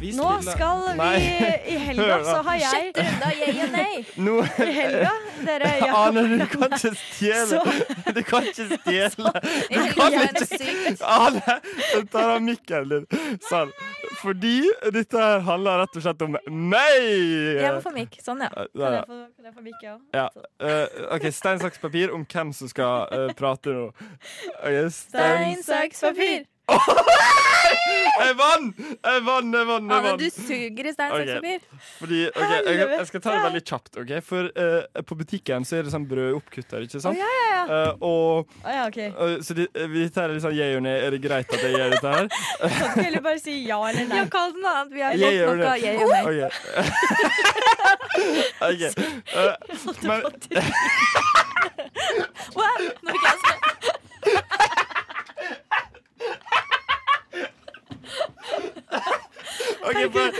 Vi Nå spiller- skal vi Nei. I helga Hør så har jeg Sjette runde av yay and nay. No. I helga, dere ja. Ane, du kan ikke stjele. Du kan ikke stjele. Du kan ikke. Ane, jeg tar av mikken din. Sånn. Fordi dette her handler rett og slett om meg. Jeg må få mikk. Sånn, ja. Kan jeg få, kan jeg få mikk, ja? Ja. Uh, OK, stein, saks, papir om hvem som skal uh, prate nå. Ok, Stein, saks, papir. Jeg vant! Jeg vant, jeg vant, jeg vant. du suger i stein, Ok. saks, papir. Fordi, ok, jeg, jeg skal ta det veldig kjapt. ok? For uh, på butikken så er det sånn brødoppkutter, ikke sant? Oh, ja, ja, Uh, og, oh, ja, okay. uh, Så det, eh, dette er litt sånn yeah or nay. Er det greit at jeg gjør dette her? Kan du ikke heller bare si ja eller nei? Ja, kall det noe annet. Vi har yeah fått noe nok av nay. yay og nei. OK. Ok, eh, men Wow, nå fikk jeg OK, bare,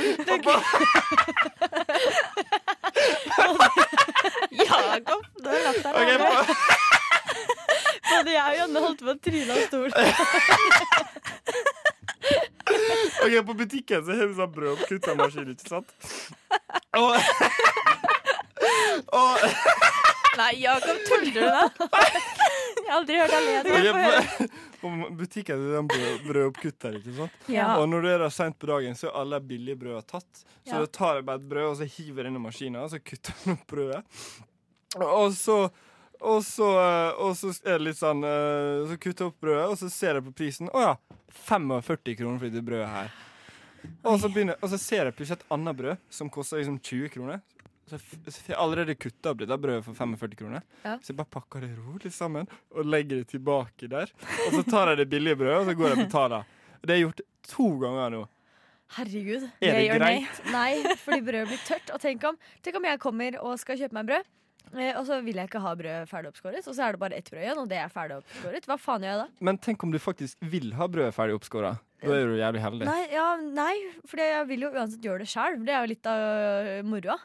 Jakob, du har latt deg bare, Både jeg og Janne holdt på å tryne av stolen. ok, På butikken så har vi sånn brødoppkuttermaskin, ikke sant? Og, og Nei, Jakob, tuller du nå? Aldri hørt han le sånn. butikken er brød, brødoppkutter, ikke sant? Ja. Og når du er der sent på dagen, så er alle billige brød tatt. Så Ja. da tar jeg bare et brød, og så hiver jeg inn i maskinen, og så kutter jeg opp brødet. Og så og så, eh, og så er det litt sånn eh, Så kutter jeg opp brødet, og så ser jeg på prisen. Å ja, 45 kroner for dette brødet her. Og så, begynner, og så ser jeg plutselig et annet brød som koster liksom 20 kroner. Så har allerede kutta opp dette brødet for 45 kroner. Ja. Så jeg bare pakker det rolig sammen og legger det tilbake der. Og så tar jeg det billige brødet, og så går jeg og betaler. Det har jeg gjort to ganger nå. Herregud. Er det greit? Nei, fordi brødet blir tørt. Og tenk om, tenk om jeg kommer og skal kjøpe meg brød, eh, og så vil jeg ikke ha brødet ferdig oppskåret, og så er det bare ett brød igjen, og det er ferdig oppskåret. Hva faen gjør jeg da? Men tenk om du faktisk vil ha brødet ferdig oppskåra. Da er du jævlig heldig. Nei, ja, nei for jeg vil jo uansett gjøre det sjøl. Det er jo litt av øh, moroa.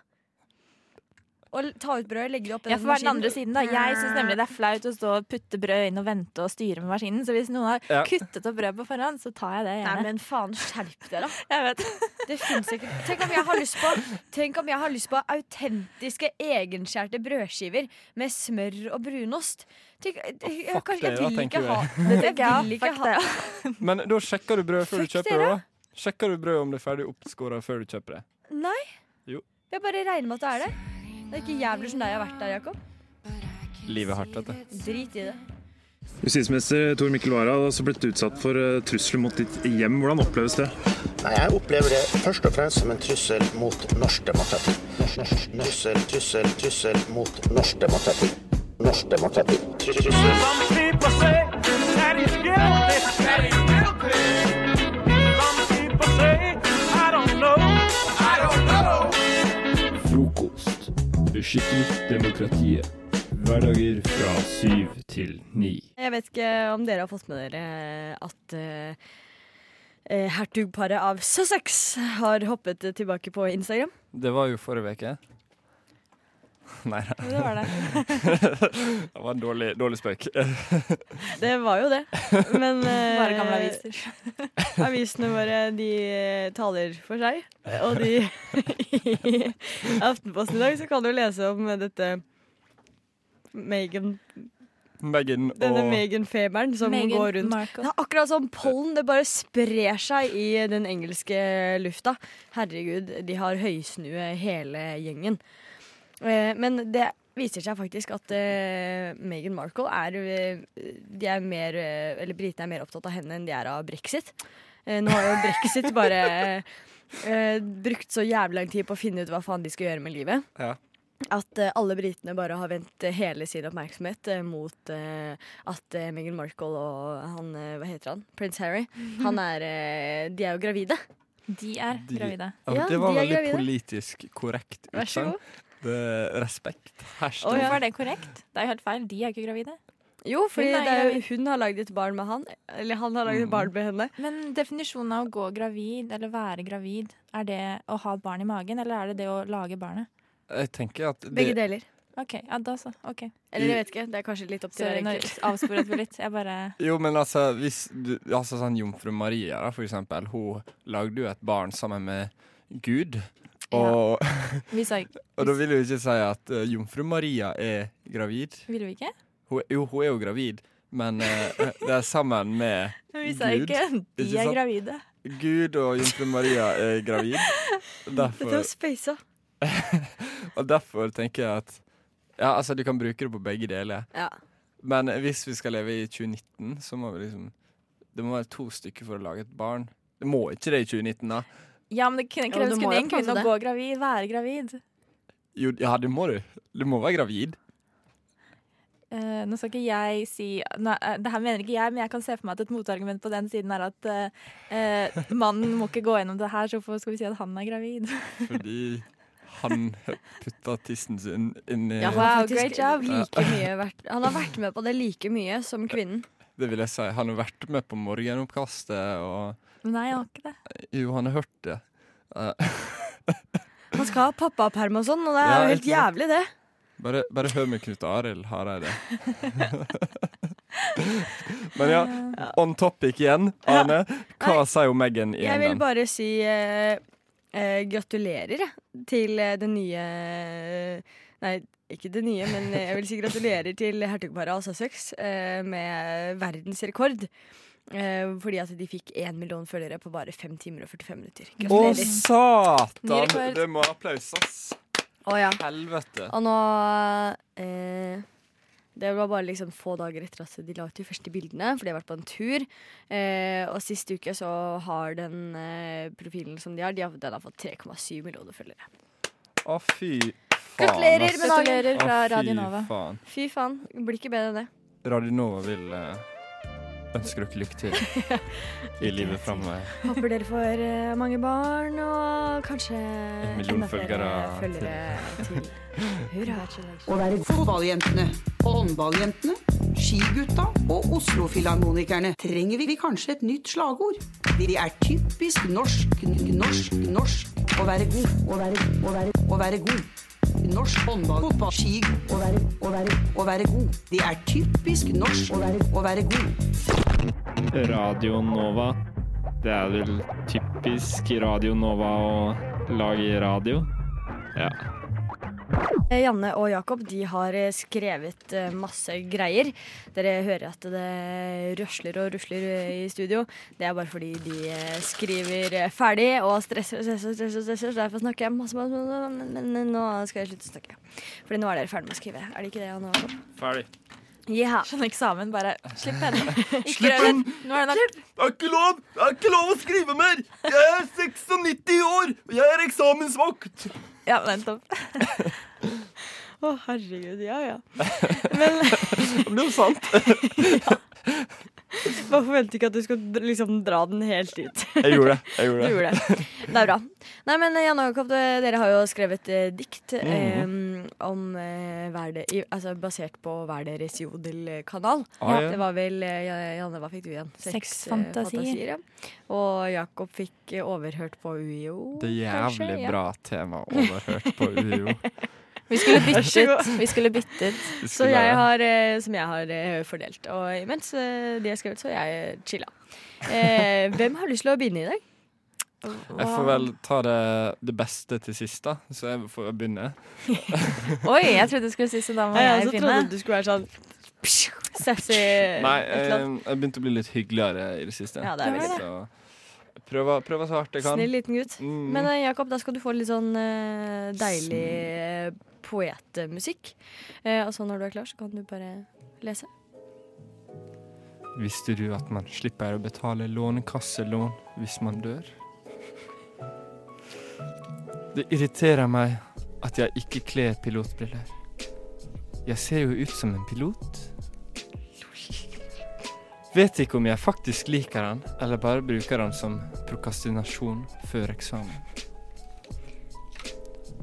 Å ta ut brødet, legge det opp Jeg ja, for den andre siden. da Jeg syns nemlig det er flaut å stå og putte brød inn og vente og styre med maskinen. Så hvis noen har Ja. kuttet opp brød på forhånd, så tar jeg det Nei, men faen, skjerp deg, da. Jeg vet. Det fins ikke Tenk om jeg har lyst på Tenk om jeg har lyst på autentiske, egenskjærte brødskiver med smør og brunost. Tenk, jeg, jeg, fuck det, jeg da, vil ikke ha jeg. Jeg jeg, vil ikke ha Men da sjekker du brødet før du kjøper det. da. Sjekker du brødet om det er ferdig oppskåra før du kjøper det. Nei. Jo. Jeg bare regner med at det er det. Det er ikke jævlig som deg har vært der, Jakob. Livet er hardt, vet du. Drit i det. Justisminister Tor Mikkel Wara har også blitt utsatt for eh, trusler mot ditt hjem. Hvordan oppleves det? Nei, Jeg opplever det først og fremst som en trussel mot norsk demokrati. Norsk, norsk, trussel, trussel, trussel mot norsk demokrati. Norsk demokrati. Trussel. Beskytter demokratiet. Hverdager fra syv til ni. Jeg vet ikke om dere har fått med dere at eh, eh, hertugparet av Sussex har hoppet tilbake på Instagram. Det var jo forrige uke. Nei da. Det var det. Det var en dårlig, dårlig spøk. Det var jo det. Men eh, Bare gamle aviser. avisene våre de eh, taler for seg. Og de i Aftenposten i dag så kan du lese om dette Megan Meghan Denne og Meghan-feberen som Meghan går rundt. Det er akkurat som pollen. Det bare sprer seg i den engelske lufta. Herregud, de har høysnue hele gjengen. Eh, men det viser seg faktisk at uh, Meghan Markle er eh, De er mer Eller britene er mer opptatt av henne enn de er av brexit. Eh, nå har jo brexit bare uh, brukt så jævlig lang tid på å finne ut hva faen de skal gjøre med livet. Ja. At alle britene bare har vendt hele sin oppmerksomhet mot at uh, Meghan Markle og han, hva heter han, prins Harry, han er De er jo gravide. De er De- gravide. Ja, Ja, det var de veldig gravide. politisk korrekt Vær så god. Respekt. Hashtag. Å, ja. Hvorfor er det korrekt? Det er jo helt feil. De er ikke gravide. Jo, fordi Hun det hun har lagd et barn med han. Eller han har lagd et barn med henne. Men definisjonen av å gå gravid eller være gravid, er det å ha et barn i magen, eller er det det å lage barnet? Jeg tenker at det, Begge deler. OK, ja, da så. OK. Eller jeg vet ikke, det er kanskje litt opp til Sorry, nå avsporet vi litt. Jeg bare Jo, men altså, hvis du, altså sånn Jomfru Maria, da, for eksempel, hun lagde jo et barn sammen med Gud. Og, ja. og da vil vi ikke si at uh, Jomfru Maria er gravid. Vil vi ikke? Hun, jo, hun er jo gravid, men uh, det er sammen med Vi sa Gud. ikke de Ikke er gravide. Gud og Jomfru Maria er gravid. Dette Derfor, var speisa. og derfor tenker jeg at Ja, altså, du kan bruke det på begge deler. Ja. Men hvis vi skal leve i 2019, så må vi liksom Det må være to stykker for å lage et barn. Det må ikke det i 2019, da. Ja, men det kreves det kun én en kvinne å gå gravid, være gravid. Jo, ja, det må du. Du må være gravid. Uh, nå skal ikke jeg si nei, eh, Det her mener ikke jeg, men jeg kan se for meg at et motargument på den siden er at uh, eh, mannen må ikke gå gjennom det her, så hvorfor skal vi si at han er gravid? Fordi han putta tissen sin inn i Ja, Wow, faktisk great job. like mye vært, han har vært med på det like mye som kvinnen. Det vil jeg si. Han har vært med på morgenoppkastet, og Nei, han har ikke det. jo, han har hørt det. Man Han skal ha pappaperm og sånn, og det er Ja, jo helt jævlig, det. bare, bare hør med Knut Arild Hareide. Men ja, on topic igjen. Arne, hva Nei, sier Megan i Jeg vil bare si uh, uh, gratulerer til eh, det nye Nei, ikke det nye, men jeg vil si gratulerer til hertugparet av Sussex uh, med verdensrekord. Eh, fordi at de fikk én million følgere på bare 5 timer og 45 minutter. Å, Gratulerer. Ny satan! Det må applauses. Å ja. Helvete. Og nå eh, Det var bare liksom få dager etter at de la ut de første bildene, for de har vært på en tur. Eh, og sist uke så har den eh, profilen som de har, de har den har fått 3,7 millioner følgere. Å, fy faen. Gratulerer med dagen! Gratulerer fra Å, Radio Nova. faen. Fy faen, blir ikke bedre enn det. Radio Nova vil eh, ønske dere lykke til i livet framover. Håper dere får eh, mange barn og kanskje million enda flere følgere følgere til. Hurra. Å være fotballjentene, håndballjentene, skigutta og Oslo-filharmonikerne trenger vi kanskje et nytt slagord. De er typisk norsk, norsk, norsk å være god, å være, å være, å være god. Norsk håndball, fotball, ski, å være, å være, å være god. Det er typisk norsk å være, å være god. Radio Nova. Det er vel typisk Radio Nova å lage radio. Ja. Eh, Janne og Jakob de har eh, skrevet eh, masse greier. Dere hører at det røsler og rusler i studio. Det er bare fordi de skriver ferdig og stresser og stresser. stresser, stresser så Derfor snakker jeg masse, masse, masse men, men nå skal jeg slutte å snakke. Fordi nå er dere ferdig med å skrive. Er det ikke det, Janne og Jakob? Ferdig. Ja. Skjønner eksamen, bare slipp henne. Ikke Slipp den! henne! Nå er det nok. Det er ikke lov! Det er ikke lov å skrive mer! Jeg er 96 år, og jeg er eksamensvakt! Ja, nettopp. Å, herregud. Ja, ja. Men Det er jo sant. Man forventer ikke at du skal liksom dra den helt ut. Jeg gjorde det. Jeg gjorde det. gjorde det. Det er bra. Nei, men Jan og Jakob, dere har jo skrevet eh, dikt eh, om eh, hver de, i, altså basert på hver deres jodelkanal. Ah, ja. Det var vel eh, Janne, hva fikk du igjen? Seks eh, fantasier. ja. Og Jakob fikk eh, overhørt på UiO. Det er jævlig kanskje, ja. bra tema overhørt på UiO. Vi skulle byttet. Vi skulle byttet. Så jeg har, eh, som jeg har eh, fordelt. Og imens eh, de har skrevet, så jeg chilla. Eh, hvem har lyst til å begynne i dag? Jeg får vel ta det, det beste til sist, da. Så jeg får begynne. Oi, jeg trodde du skulle si så da må Jeg jeg også begynne. trodde du skulle være sånn sassy. Nei, jeg, jeg begynte å bli litt hyggeligere i det siste. Ja, det er veldig Så prøver, prøver så hardt jeg kan. Snill liten gutt. Mm. Men Jakob, da skal du få litt sånn uh, deilig poetmusikk. Og når du er klar, så kan du bare lese. Visste du at man slipper å betale lånekasselån hvis man dør? Det irriterer meg at jeg ikke kler pilotbriller. Jeg ser jo ut som en pilot. Vet ikke om jeg faktisk liker han, eller bare bruker han som prokastinasjon før eksamen.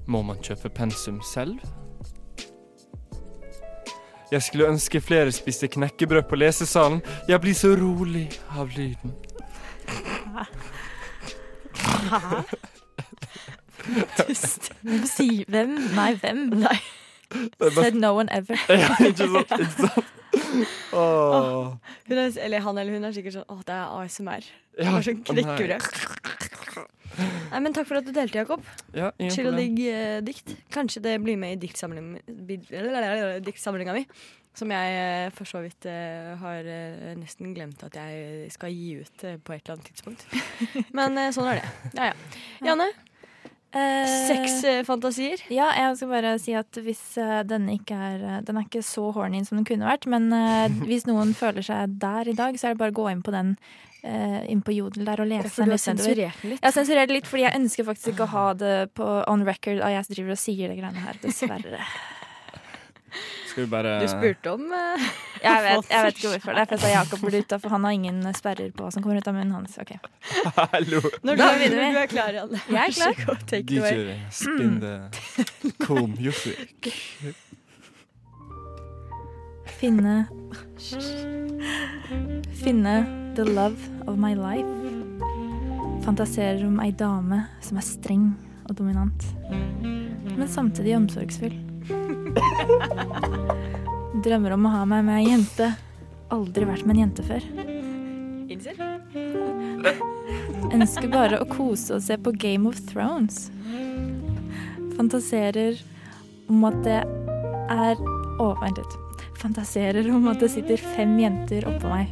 Må man kjøpe pensum selv? Jeg skulle ønske flere spiste knekkebrød på lesesalen. Jeg blir så rolig av lyden. Si hvem? Nei, hvem? Nei. Det er Said no one ever. ja, ikke sant? Ikke sant? Åh. Hun er, eller han eller hun er sikkert sånn Å, det er ASMR. Det Ja, sånn knekkebrød. Nei, men takk for at du delte, Jakob. Ja, Chill og digg eh, dikt. Kanskje det blir med i diktsamlinga mi. Som jeg eh, for så vidt eh, har eh, nesten glemt at jeg skal gi ut eh, på et eller annet tidspunkt. Men eh, sånn er det. Ja, ja. Janne, sexfantasier. Ja, jeg skal bare si at hvis eh, denne ikke er eh, Den er ikke så horny som den kunne vært, men eh, hvis noen føler seg der i dag, så er det bare å gå inn på den eh, inn på Jodel der og lese den litt nedover. Jeg har sensurert litt, fordi jeg ønsker faktisk ikke å ha det på on record at jeg driver og sier det greiene her, dessverre. Skal vi bare Du spurte om uh, Jeg vet, jeg vet ikke hvorfor. Det er fordi Jakob burde ut, for han har ingen sperrer på hva som kommer ut av munnen hans. Okay. Hallo! når, du, Da er- når du er klar, Janne. Jeg er klar. Så god, it away. DJ, spin the cool music. Finne Finne the love of my life. Fantaserer om ei dame som er streng og dominant, men samtidig omsorgsfull. Drømmer om å ha meg med ei jente. Aldri vært med en jente før. Ønsker bare å kose og se på Game of Thrones. Fantaserer om at det er Å, vent litt. Fantaserer om at det sitter fem jenter oppå meg.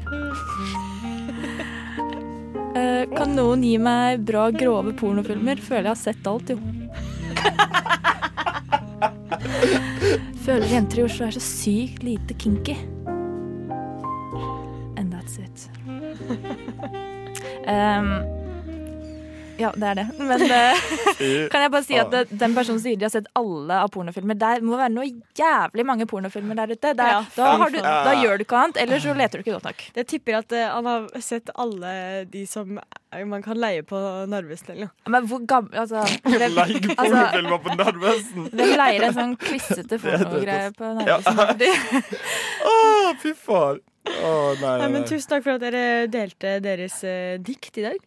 Eh, kan noen gi meg bra, grove pornofilmer? Føler jeg har sett alt, jo. Føler jenter i Oslo er så sykt lite kinky. And that's it. Um, ja, det er det. Men eh, kan jeg bare si at det, den personen sier de har sett alle av pornofilmer. Der må være noe jævlig mange pornofilmer der ute. Der, Ja, da, har du, da gjør du ikke annet, eller så leter du ikke godt nok. Jeg tipper at eh, han har sett alle de som eh, man kan leie på Narvesen eller noe. Men hvor gammel altså, hvem, Like altså, pornofilmer på Narvesen. hvem leier en sånn klissete pornogreie på Narvesen? Å, fy faen. Å, nei, Nei, nei, men. Tusen takk for at dere delte deres uh, dikt i dag.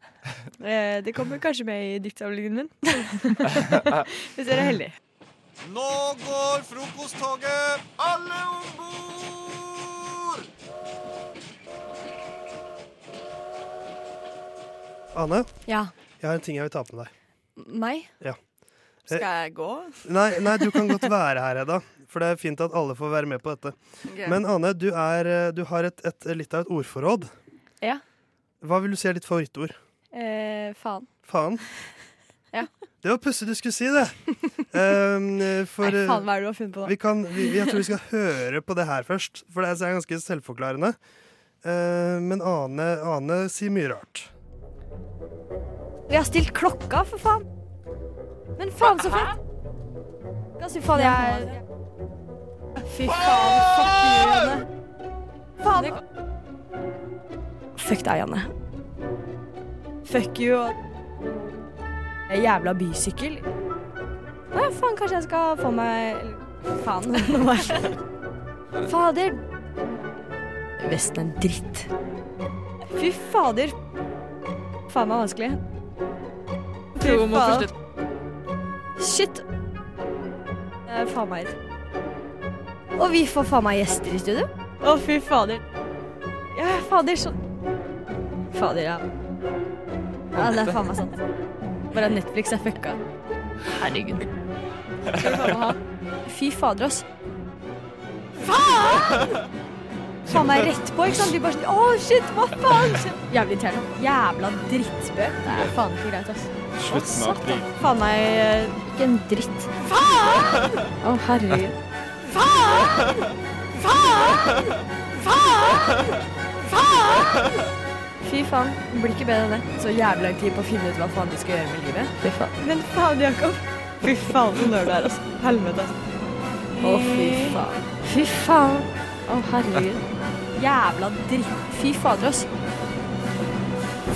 Eh, det kommer kanskje med i diktsamlingen min. Hvis dere er heldige. Nå går frokosttoget! Alle om bord! Ane, Ja. jeg har en ting jeg vil ta på med deg. Meg? Ja. Skal jeg gå? Nei, nei, du kan godt være her, Hedda. For det er fint at alle får være med på dette. Men Ane, du, er, eh, du har et, et, litt av et ordforråd. Ja. Hva vil du si er ditt favorittord? Eh, faen. Faen? Ja. Det var pussig du skulle si det. Um, for Nei, eh, faen, hva er det du har funnet på vi da? kan, vi, jeg tror vi skal høre på det her først, for det er ganske selvforklarende. Uh, men Ane, Ane sier mye rart. Vi har stilt klokka, for faen. Men faen, så fett. Sier faen, jeg Fy faen, fuck you, Janne. Faen. Fuck deg, Janne. Fuck you og Jævla bysykkel. Å ja, faen, kanskje jeg skal få meg Faen. Fader. Vesten er dritt. Fy fader. Faen meg vanskelig. Fy faen. Shit. Faen meg Og vi får faen meg gjester i studio. Å, fy fader. Ja, fader, sånn Fader, ja. Ja, det er faen meg sant. Bare Netflix er fucka. Herregud. Skal vi faen meg ha Fy fader, ass. Faen! Faen meg rett på, ikke sant? Vi bare sånn Å, shit, hva faen? Jævlig irriterende. Jævla drittspøk. Det er faen ikke greit, ass. Slutt med april. Faen meg eh, ikke en dritt. Faen! Å, herregud. Faen! Faen! Faen! Faen! Fy faen. Det blir ikke bedre enn det. Så jævlig lang tid på å finne ut hva faen de skal gjøre med livet. Fy faen. Men faen, Jakob. Fy faen, så nerd du er, altså. Helvete, Å, Å, fy faen. Fy faen. Å, herregud. Jævla dritt. Fy fader, ass.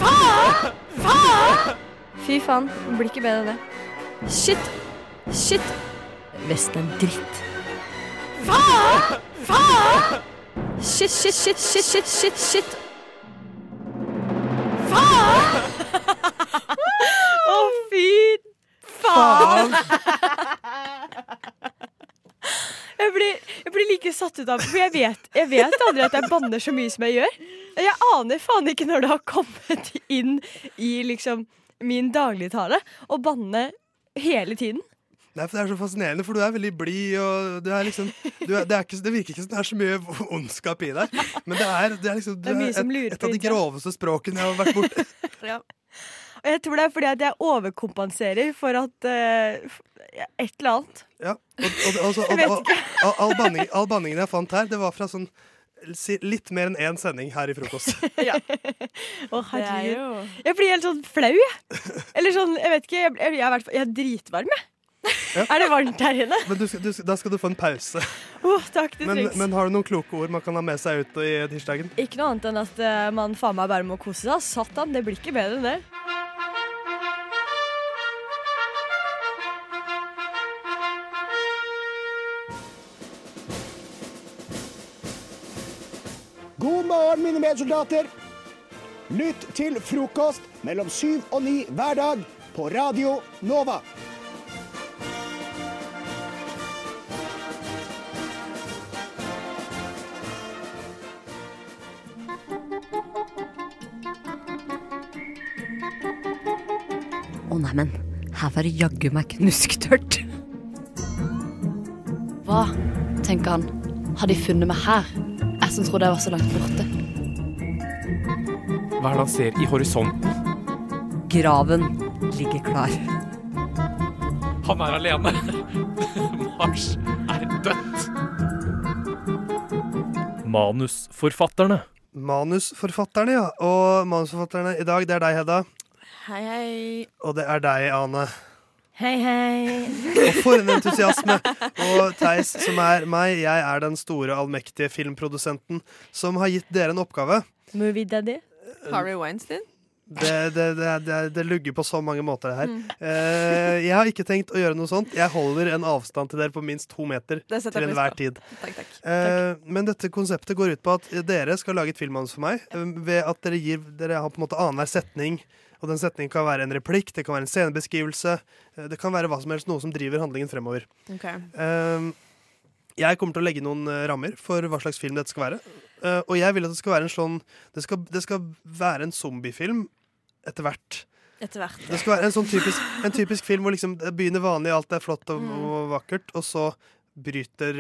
Faen! Faen! Fy faen. Det blir ikke bedre enn det. Shit. Shit. Vesten er dritt. Faen! Faen! Shit, shit, shit, shit, shit, shit, shit. Faen! Å, fy faen! satt ut av For jeg vet, jeg vet aldri at jeg banner så mye som jeg gjør. Jeg aner faen ikke når det har kommet inn i liksom min dagligtale å banne hele tiden. Nei, for Det er så fascinerende, for du er veldig blid. og du er liksom, du er, det, er ikke, det virker ikke som det er så mye ondskap i deg. Men det er, det er liksom du Det er er et, et av de groveste språkene jeg har vært borti. Og jeg tror det er fordi at jeg overkompenserer for at uh, et eller annet. Ja, og, og, og, og, all, all, banning, all banningen jeg fant her, det var fra sånn litt mer enn én sending her i frokost. Å, herregud. Jeg blir helt sånn flau, jeg. Eller sånn, jeg vet ikke. Jeg, jeg, jeg, er, jeg er dritvarm, jeg. Er det varmt her inne? Men du, du, da skal du få en pause. Oh, takk, det Men, men har du noen kloke ord man kan ha med seg ut i tirsdagen? Ikke noe annet enn at eh, man faen meg bare må kose seg. Satan, det blir ikke bedre enn det. God morgen, mine medsoldater. Lytt til frokost mellom syv og ni hver dag på Radio Nova. Neimen, her var det jaggu meg knusktørt. Hva, tenker han, har de funnet meg her? Jeg som trodde jeg var så langt borte. Hva er det han ser i horisonten? Graven ligger klar. Han er alene. Mars er dødt. Manusforfatterne. Manusforfatterne, ja. Og manusforfatterne i dag, det er deg, Hedda. Hei, hei. Og det er deg, Ane. Hei, hei. Og for en entusiasme! Og Theis, som er meg, jeg er den store, allmektige filmprodusenten som har gitt dere en oppgave. Movie daddy. Harry Weinstein? Det, det, det, det, det lugger på så mange måter, det her. Mm. Uh, jeg har ikke tenkt å gjøre noe sånt. Jeg holder en avstand til dere på minst to meter til enhver tid. Takk, takk. Eh, men dette konseptet går ut på at dere skal lage et filmmanus for meg. uh, Ved at dere gir Dere har på en måte annenhver setning. Og den setningen kan være en replikk, det kan være en scenebeskrivelse. eh, Det kan være hva som helst, noe som driver handlingen fremover. Okay. Eh, jeg kommer til å legge noen eh, rammer for hva slags film dette skal være. Eh, og jeg vil at det skal være en sånn Det skal, det skal være en zombiefilm etter hvert. Etter hvert. Det skal være en sånn typisk, en typisk film hvor liksom det begynner vanlig, alt er flott og, Mm. og vakkert, og så bryter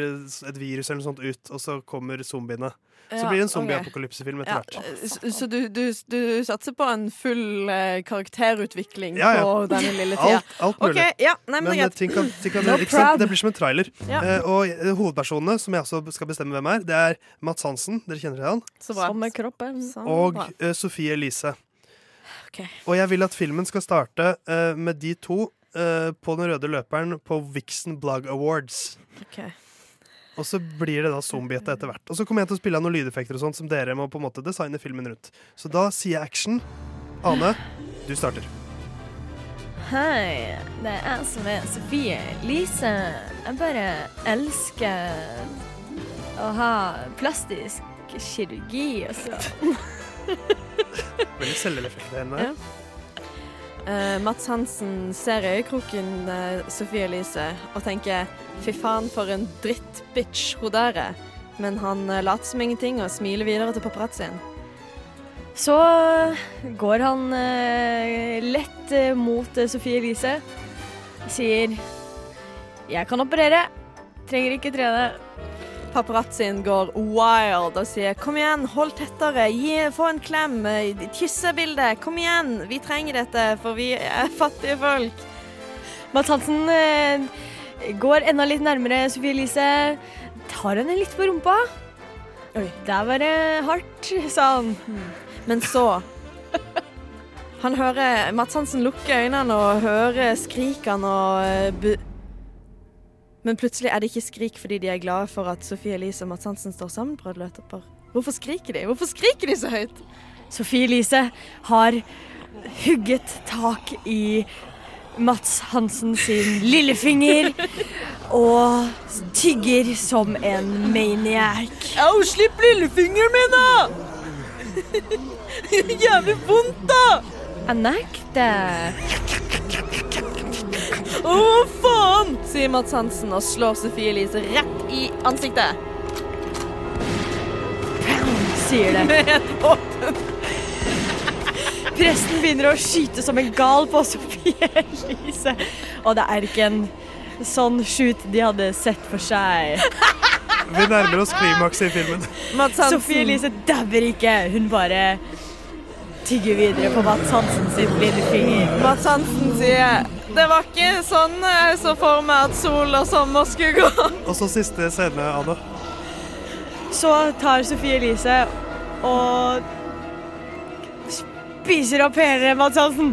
et virus eller noe sånt ut, og så kommer zombiene. Så Ja, blir det en ok. zombieapokalypsefilm etter Ja, hvert. Så, så du, du, du satser på en full eh, karakterutvikling Ja, ja. på denne lille tida? Alt, alt mulig. Okay, ja, nei, men, er eh, ting kan, ting kan, No ikke sant? Det blir som en trailer. Ja. Eh, og eh, hovedpersonene, som jeg også skal bestemme hvem er, det er Mats Hansen. Dere kjenner til han? Samme kroppen. Samme. Og eh, Sofie Elise. Og jeg vil at filmen skal starte eh, med de to eh, på den røde løperen på Vixen Blog Awards. Okay. Og så blir det da zombiete etter hvert. Og så kommer jeg til å spille av noen lydeffekter og sånt som dere må på en måte designe filmen rundt. Så da sier jeg action. Ane, du starter. Hei, det er jeg som er Sofie Lise. Jeg bare elsker å ha plastisk kirurgi og sånn. Veldig selvreflekterende. Ja. Eh, Mats Hansen ser i øyekroken uh, Sofie Elise og tenker fy faen for en drittbitch hun der er. Men han uh, later som ingenting og smiler videre til paparazzoen. Så går han lett mot Sofie Elise. Sier 'Jeg kan operere. Trenger ikke trene'. Paparazzien går wild og sier 'kom igjen, hold tettere, gi, få en klem, kyssebilde, kom igjen, vi trenger dette, for vi er fattige folk'. Mads Hansen eh, går enda litt nærmere Sofie Elise. Tar henne litt på rumpa. Oi. Der var det hardt, sa han. Men så Han hører Mats Hansen lukke øynene og hører skrikene og eh, Men plutselig er det ikke skrik fordi de er glade for at Sofie Elise og Mats Hansen står sammen løpetopper. Hvorfor skriker de? Hvorfor skriker de så høyt? Sofie Elise har hugget tak i Mats Hansen sin lillefinger og tygger som en maniac. Au, slipp lillefingeren min, da! Jævlig vondt, da! Jeg nekter. Å, faen! sier Mats Hansen og slår Sofie Elise rett i ansiktet. sier det. Med våpen. Presten begynner å skyte som en gal på Sofie Elise. Og det er ikke en sånn shoot de hadde sett for seg. Vi nærmer oss klimaks i filmen. Mats Hansen. Sofie Elise dauer ikke. Hun bare tygger videre på Mats Hansen sin blinde finger. Mats Hansen sier det var ikke sånn jeg så for meg at sol og sommer skulle gå. Og så siste scene, Anne. Så tar Sofie Elise og spiser opp hele Mads Hansen.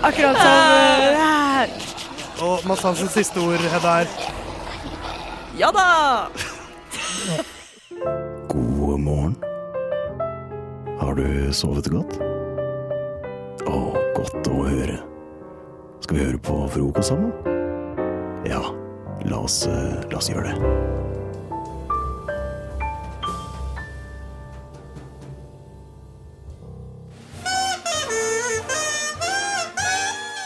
Akkurat som eh, Og Mads Hansens siste ord, Hedda, er Ja da! God morgen. Har du sovet godt? Å, godt å høre. Skal vi høre på frokost sammen? Ja, la oss, eh, la oss gjøre det.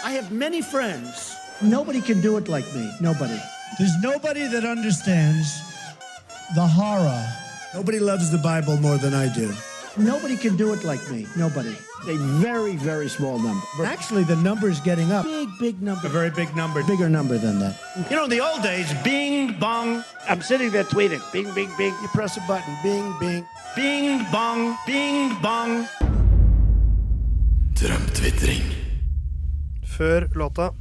I have many friends. Nobody can do it like me. Nobody. There's nobody that understands the horror. Nobody loves the Bible more than I do. Nobody can do it like me. Nobody. A very, very small number. Actually, the number is getting up. Big, big number. A very big number. Bigger number than that. You know, in the old days, bing, bong. I'm sitting there tweeting. Bing, bing, bing. You press a button. Bing, bing. Bing, bong. Bing, bong. Drømtvitring. Før låta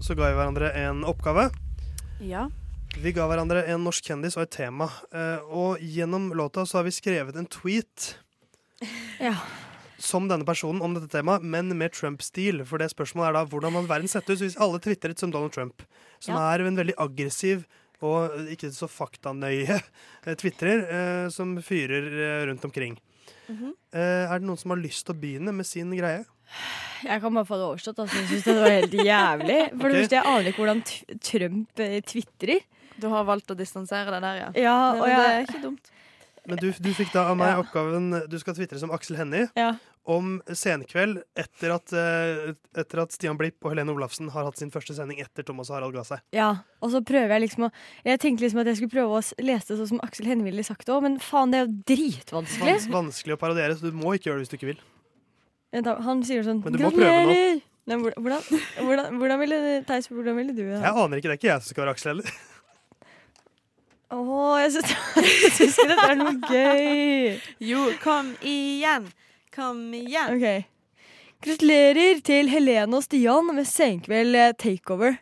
så ga vi hverandre en oppgave. Ja. Vi ga hverandre en norsk kjendis og et tema. Eh, og gjennom låta så har vi skrevet en tweet Ja. som denne personen om dette temaet, men med Trump-stil. For det spørsmålet er da hvordan hadde verden sett ut hvis alle tvitret som Donald Trump? Som Ja. er en veldig aggressiv og ikke så faktanøye eh, tvitrer eh, som fyrer eh, rundt omkring. Mhm. Eh, er det noen som har lyst til å begynne med sin greie? Jeg kan bare få det overstått. Altså. Jeg syns det var helt jævlig. For okay. det første, jeg aner ikke hvordan Trump eh, tvitrer. Du har valgt å distansere deg der, ja. Ja, og det jeg- er ikke dumt. Men du, du fikk da av meg Ja. oppgaven Du skal tvitre som Aksel Hennie Ja. om senkveld etter at, eh, etter at Stian Blipp og Helene Olafsen har hatt sin første sending etter Thomas og Harald ga seg. Ja, og så prøver jeg liksom å Jeg tenkte liksom at jeg skulle prøve å lese det sånn som Aksel Hennie ville sagt det òg, men faen, det er jo dritvanskelig. Vans vanskelig å parodiere, så du må ikke gjøre det hvis du ikke vil. Han sier sånn Men du må prøve nå. Nei, hvor- hvordan, hvordan, hvordan ville Theis, hvordan ville du Jeg aner ikke, det er ikke jeg som skal være Aksel heller. Å, syns jeg syns ikke dette er noe gøy. Jo, kom igjen. Kom igjen. Ok. Gratulerer til Helene og Stian med Senkveld eh, takeover.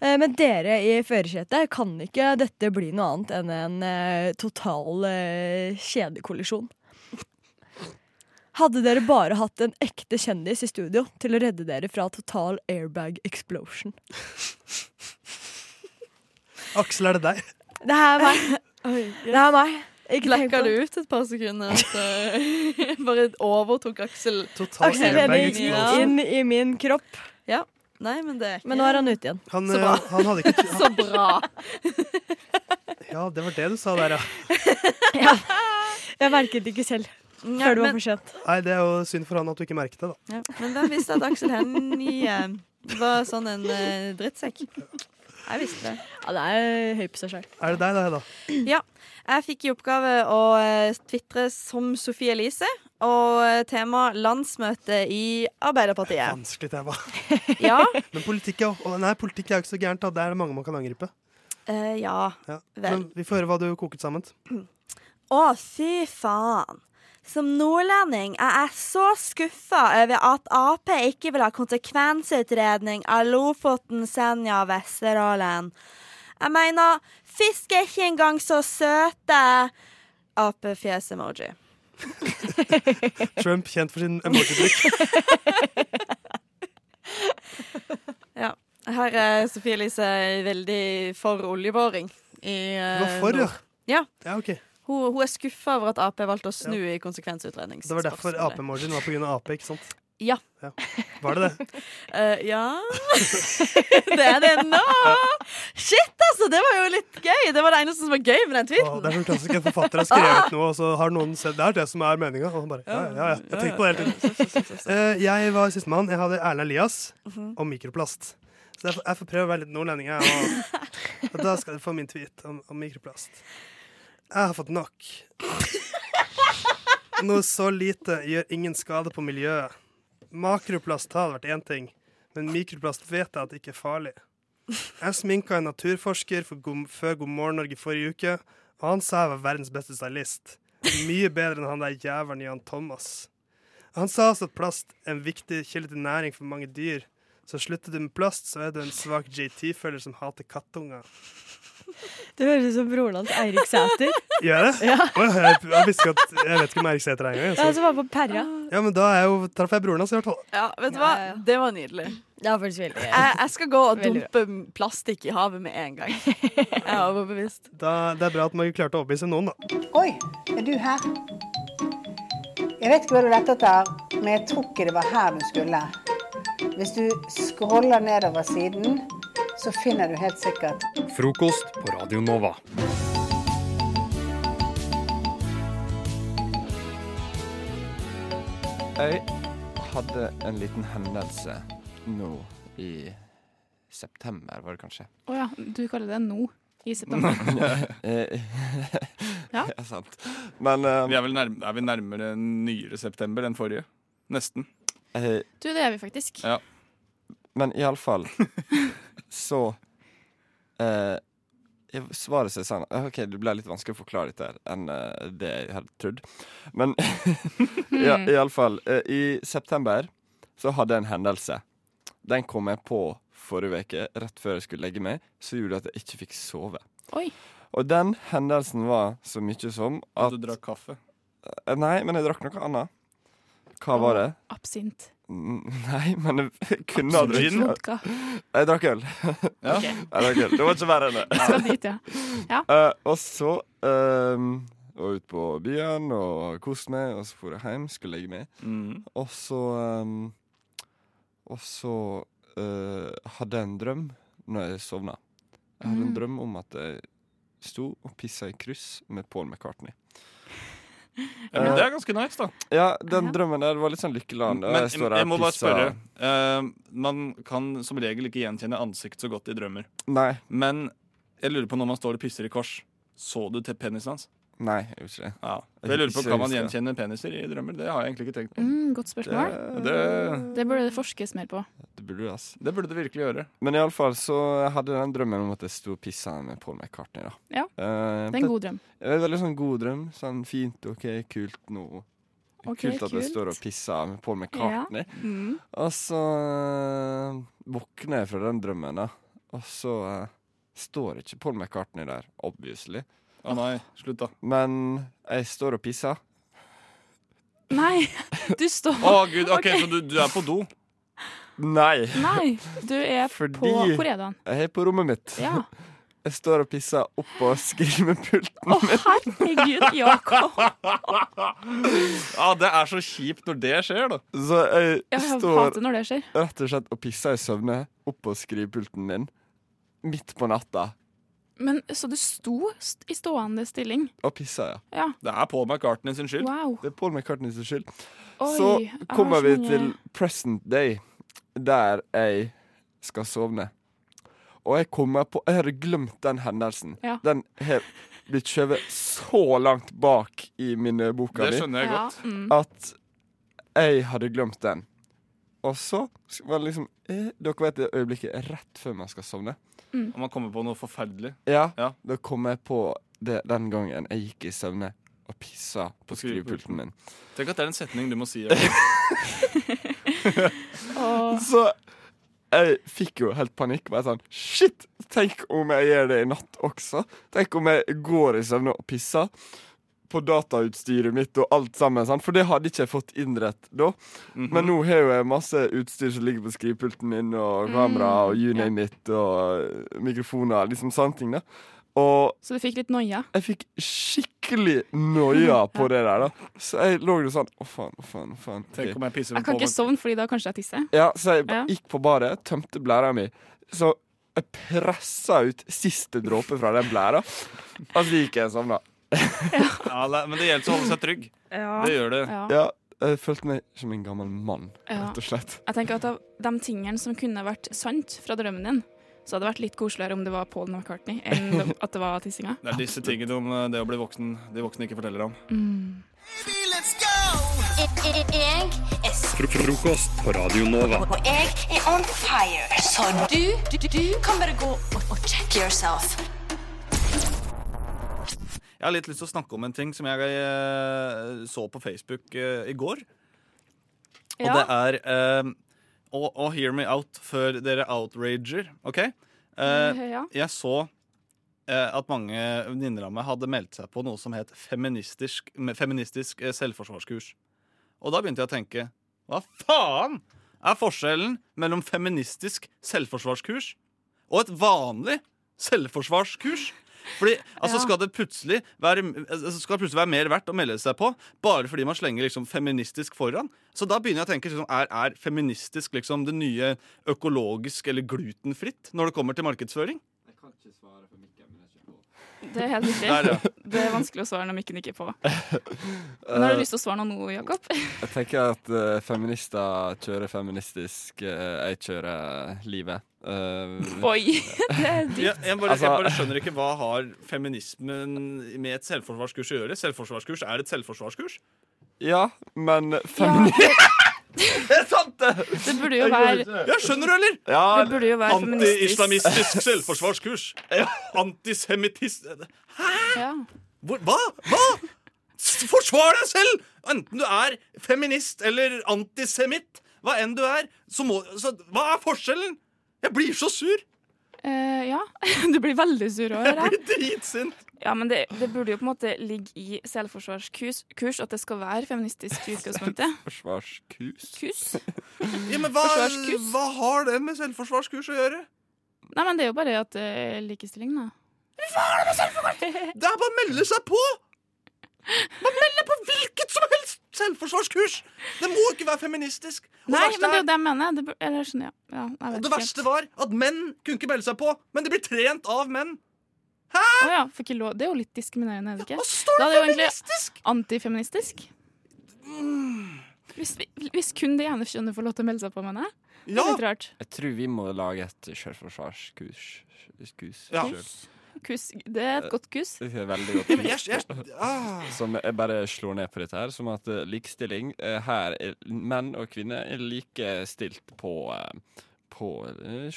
Eh, Men dere i førersetet, kan ikke dette bli noe annet enn en eh, total kjedekollisjon? Hadde dere bare hatt en ekte kjendis i studio til å redde dere fra total airbag explosion? Aksel, er det deg? Det er meg. Oi, Det er meg. Ikke tenk du det. ut et par sekunder? Så bare overtok Aksel Aksel Henning inn i min kropp. Ja. Nei, men det er ikke Men nå er han ute igjen. Han, Så bra. eh, han hadde ikke Så bra. Ja, det var det du sa der, ja. Jeg merket det ikke selv. Ja, Før det var for sent. Nei, det er jo synd for han at du ikke merket det, da. Ja. Men hvem visste at Aksel Hennie eh, var sånn en eh, drittsekk? Jeg visste det. Ja, det er høy på seg sjøl. Er det deg, da, Hedda? Ja. Jeg fikk i oppgave å eh, tvitre som Sofie Elise, og eh, tema landsmøte i Arbeiderpartiet. Vanskelig tema. Ja. Men politikk er, jo- nei, politikk er jo ikke så gærent, da. Det er det mange man kan angripe. Uh, ja. Ja. Vel. Men vi får høre hva du koket sammen. Å, fy faen. Som nordlending er jeg så skuffa over at Ap ikke vil ha konsekvensutredning av Lofoten, Senja og Vesterålen. Jeg mener, fisk er ikke engang så søte. Apefjes-emoji. Trump kjent for sin emoji-bruk. Ja. Her er Sofie Elise veldig for oljeboring. I, uh, Du var for, ja? Ja. Ja, ok. Hun, hun er skuffa over at Ap valgte å snu i konsekvensutredning. Det var derfor Ap-margin var av ape, ikke sant? Ja. Var det det? Uh, ja Det er det nå! Shit, altså! Det var jo litt gøy. Det var det eneste som var gøy med den tweeten. tweeten. det er så klassisk en forfatter har skrevet noe, og så har noen sett Det er det som er meninga. Og bare Ja, ja, ja. Jeg tenker på det hele tiden. Uh, Jeg var sistemann. Jeg hadde Erlend Elias Mhm. og mikroplast. Så jeg får, jeg får prøve å være litt nordlending, jeg. Og, og da skal du få min tweet om, om mikroplast. Jeg har fått nok. Noe så lite gjør ingen skade på miljøet. Makroplast hadde vært én ting, men mikroplast vet jeg at det ikke er farlig. Jeg sminka en naturforsker for god, før God morgen Norge forrige uke, og han sa jeg var verdens beste stylist. Mye bedre enn han der jævelen Jan Thomas. Han sa også at plast er en viktig kilde til næring for mange dyr. Så slutter du med plast, så er du en svak JT-følger som hater kattunger. Det høres ut som broren hans Eirik Sæter. Gjør det? Ja. Å, jeg, jeg visste ikke at Jeg vet ikke om Eirik Sæter er engang. Han så- som var på Perra. Ja, men da er jo, traff jeg broren hans, i hvert fall. Ja, vet du hva? Det var nydelig. Det var faktisk veldig Jeg, jeg skal gå og Veldig dumpe plastikk i havet med en gang. Jeg er overbevist. Da, det er bra at man klarte å overbevise noen, da. Oi, er du her? Jeg vet ikke hva du lette etter, men jeg tror ikke det var her du skulle. Hvis du scroller nedover siden, så finner du helt sikkert Frokost på Radio Nova. Jeg hadde en liten hendelse nå i september, var det kanskje. Å ja, du kaller det nå i september. Ja. ja, sant. Men um, vi er, vel nærmere, er vi nærmere nyere september enn forrige? Nesten. Eh, Du, det er vi faktisk. Ja. Men iallfall så eh, Svaret seg sånn OK, det ble litt vanskelig å forklare dette her enn eh, det jeg hadde trodd. Men ja, Mm. iallfall eh, I september så hadde jeg en hendelse. Den kom jeg på forrige uke, rett før jeg skulle legge meg, så gjorde det at jeg ikke fikk sove. Oi. Og den hendelsen var så mye som at Du drakk kaffe? Eh, Nei, men jeg drakk noe annet. Hva var det? Absint. Nei, men jeg kunne ha drukket Vodka. Jeg drakk øl. Ja. Okay. Jeg drakk øl. Det var ikke verre enn det. Skal dit, ja. Ja. Uh, og så um, var jeg ute på byen og koste meg, og så dro jeg hjem, skulle legge meg. Mm. Og så um, Og så uh, hadde jeg en drøm når jeg sovna. Jeg hadde en Mm. drøm om at jeg sto og pissa i kryss med Paul McCartney. Ja, men det er ganske nice, da. Ja, den drømmen der var litt sånn lykkeland. Men jeg jeg, står der jeg må bare pisser. spørre. Uh, man kan som regel ikke gjenkjenne ansikt så godt i drømmer. Nei. Men jeg lurer på når man står og pisser i kors, så du til penisen hans? Nei, jeg gjorde ikke det. Ja. Jeg lurer på, Kan man gjenkjenne peniser i drømmer? Det har jeg egentlig ikke tenkt på. Mm, godt spørsmål. Det, det, Det burde det forskes mer på. Det burde, ass. det burde det virkelig gjøre. Men iallfall så hadde jeg den drømmen om at jeg sto og pissa med Paul McCartney. da. Ja, uh, det er en god drøm. Det er en veldig sånn god drøm. Sånn fint, OK, kult nå. Okay, kult at jeg står og pisser med Paul McCartney. Ja. Mm. Og så eh, våkner jeg fra den drømmen, da. Og så uh, står ikke Paul McCartney der, obviously. Å nei, slutt da. Men jeg står og pisser. Nei, du står Å gud, ok, Så du, du er på do? Nei. Nei, du er Fordi på Hvor er du? Jeg er på rommet mitt. Ja. Jeg står og pisser oppå skrivepulten Å, herregud, Jakob. Ja, det er så kjipt når det skjer, da. Så jeg Ja, jeg står når det skjer. rett og slett og pisser i søvne oppå skrivepulten min midt på natta. Men Så du sto st i stående stilling? Og pissa, ja. Ja. Det er Paul McCartney sin skyld. Wow. Det er Paul McCartney sin skyld. Oi, så kommer vi til present day, der jeg skal sovne. Og jeg kommer på Jeg hadde glemt den hendelsen. Ja. Den har blitt skjøvet så langt bak i minneboka Det mi skjønner jeg godt. mm. at jeg hadde glemt den. Og så var det liksom eh, Dere vet det øyeblikket rett før man skal sovne? Og man kommer på noe forferdelig. Ja, da kom jeg på det den gangen jeg gikk i søvne og pissa på skrivepulten min. Tenk at det er en setning du må si. Så jeg fikk jo helt panikk. Bare sånn Shit! Tenk om jeg gjør det i natt også. Tenk om jeg går i søvne og pisser på datautstyret mitt og alt sammen. Sant? For det hadde ikke jeg fått innrett da. Men nå har jo jeg masse utstyr som ligger på skrivepulten min, og kamera og you name it, og mikrofoner, liksom sånne ting. da Og Så du fikk litt noia? jeg fikk skikkelig noia på det der, da. Så jeg lå jo sånn Å, faen, å, faen. å faen Tenk om jeg pisser Jeg kan ikke sovne fordi da kanskje jeg tisser. Ja, så jeg Ja. gikk på badet, tømte blæra mi. Så jeg pressa ut siste dråpe fra den blæra, og så gikk jeg og sovna. Ja, men det gjelder å holde seg trygg. Ja. Det gjør det. Ja. Ja, jeg følte meg som en gammel mann, rett og slett. Jeg tenker at Av de tingene som kunne vært sant fra drømmen din, så hadde det vært litt koseligere om det var Paul McCartney enn at det var tissinga. Det er disse tingene om eh, det å bli voksen de voksne ikke forteller om. Mm. Let's go! Jeg er frokost på Radio Nova. Og jeg er on fire. Så du, du, du kan bare gå og, og check yourself. Jeg har litt lyst til å snakke om en ting som jeg eh, så på Facebook eh, i går. Og Ja. det er eh, og, og hear me out før dere outrager, OK? Eh, ja. Jeg så eh, at mange venninner av meg hadde meldt seg på noe som het feministisk, feministisk eh, selvforsvarskurs. Og da begynte jeg å tenke Hva faen er forskjellen mellom feministisk selvforsvarskurs og et vanlig selvforsvarskurs? Fordi altså, Ja. skal det plutselig være, altså, skal det plutselig være mer verdt å melde seg på bare fordi man slenger liksom feministisk foran? Så da begynner jeg å tenke liksom, er, er feministisk liksom det nye økologisk eller glutenfritt når det kommer til markedsføring? Det er helt riktig. Der, ja. Det er vanskelig å svare når mikken ikke er på. Men har du lyst til å svare noe nå, Jakob? Jeg tenker at uh, feminister kjører feministisk, uh, jeg kjører livet. Uh, Oi, det er dypt. Jeg, jeg, bare, Altså- jeg bare skjønner ikke hva har feminismen med et selvforsvarskurs å gjøre. Selvforsvarskurs er et selvforsvarskurs. Ja, men feminisme Det er sant, det! Det burde jo være Ja, skjønner du, eller? Ja, Det burde jo være feministisk. Anti-islamistisk selvforsvarskurs. Antisemittist Ja. Hvor, Hva? Hva? S- Forsvar deg selv! Enten du er feminist eller antisemitt, hva enn du er, så må så, Hva er forskjellen? Jeg blir så sur! Eh, ja. Du blir veldig sur over hører Jeg blir dritsint. Ja, men det, det burde jo på en måte ligge i selvforsvarskurs kurs at det skal være feministisk i utgangspunktet. Forsvarskus? Kus? Ja, men hva, hva har det med selvforsvarskurs å gjøre? Nei, men det er jo bare at det er likestilling, da. Det med selvforsvarskurs Det er bare å melde seg på! Man melder på hvilket som helst selvforsvarskurs! Det må ikke være feministisk. Og Nei, men det er jo det jeg mener. Det, eller ja. ja jeg Og det verste var at menn kunne ikke melde seg på, men de blir trent av menn. Ja, får ikke lov. Det er jo litt diskriminerende, er det ikke? står Da er det jo egentlig antifeministisk. Hvis, hvis kun det ene kjønnet får lov til å melde seg på, mener jeg. Det er litt rart. Jeg tror vi må lage et selvforsvarskurs. Kus. Ja. Kus, det er et godt kus. Det er veldig godt kurs kus. ah. Som jeg bare slår ned på dette her, som at eh, likestilling eh, her er Menn og kvinner er likestilt på, eh, på eh,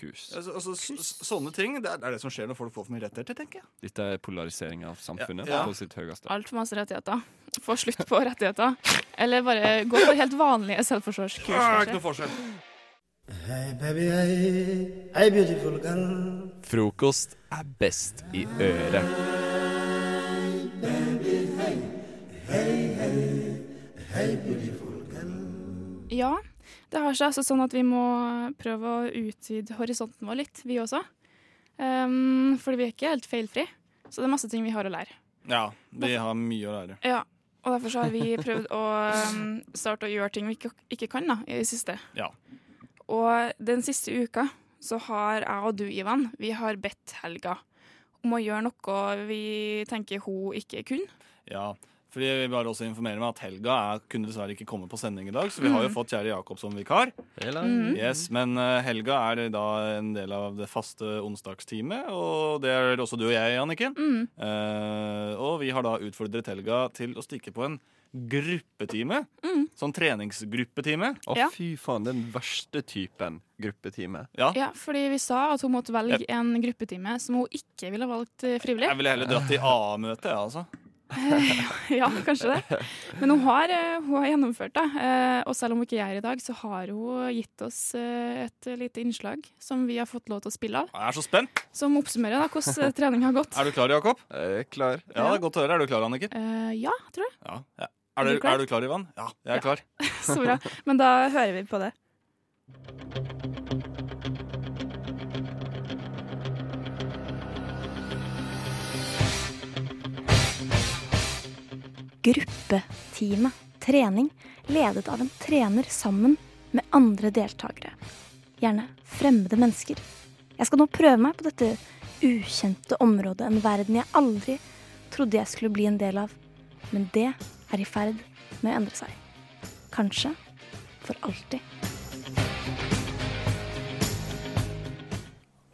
selvforsvarskurs. Altså, altså, s- s- sånne ting det er det er det som skjer når folk får for mye rettigheter, tenker jeg. Dette er polarisering av samfunnet Ja, ja. på sitt høyeste. Altfor masse rettigheter. Få slutt på rettigheter. Eller bare gå på helt vanlige selvforsvarskurs. Ja, ikke noe forskjell. Hey baby, hey, hey beautiful girl. Frokost er best i øret. Ja, det har seg altså sånn at vi må prøve å utvide horisonten vår litt, vi også. Um, fordi vi er ikke helt feilfri. Så det er masse ting vi har å lære. Ja, vi har mye å lære. Ja, og derfor så har vi prøvd å um, starte å gjøre ting vi ikke, ikke kan da, i det siste. Ja. Og den siste uka så har jeg og du, Ivan, vi har bedt Helga om å gjøre noe vi tenker hun ikke kunne. Ja, fordi jeg vil bare også informere meg at Helga er, kunne dessverre ikke komme på sending i dag, så vi har jo Mm. fått kjære Jakob som vikar. Mm. Yes, Men eh, Helga er da en del av det faste onsdagsteamet, og det er også du og jeg, Anniken. Mm. Uh, og vi har da utfordret Helga til å stikke på en gruppetime. Mm. Sånn treningsgruppetime. Å, Ja. fy faen, den verste typen gruppetime. Ja. Ja, fordi vi sa at hun måtte velge en gruppetime som hun ikke ville valgt eh, frivillig. Jeg ville heller dratt i A-møte, jeg, altså. ja, kanskje det. Men hun har, eh, hun har gjennomført det. eh, Og selv om hun ikke er her i dag, så har hun gitt oss eh, et lite innslag som vi har fått lov til å spille av. Jeg er så spent. Som oppsummerer da hvordan trening har gått. Er du klar, Jakob? Jeg er klar. Ja, det er godt å høre. Er du klar, Anniken? Eh, ja, tror jeg. Ja. ja. Er du er du klar, Ivan? Ja, jeg er Ja. klar. Så bra. Men da hører vi på det. Gruppetime. Trening ledet av en trener sammen med andre deltakere. Gjerne fremmede mennesker. Jeg skal nå prøve meg på dette ukjente området, en verden jeg aldri trodde jeg skulle bli en del av. Men det er i ferd med å endre seg. Kanskje for alltid.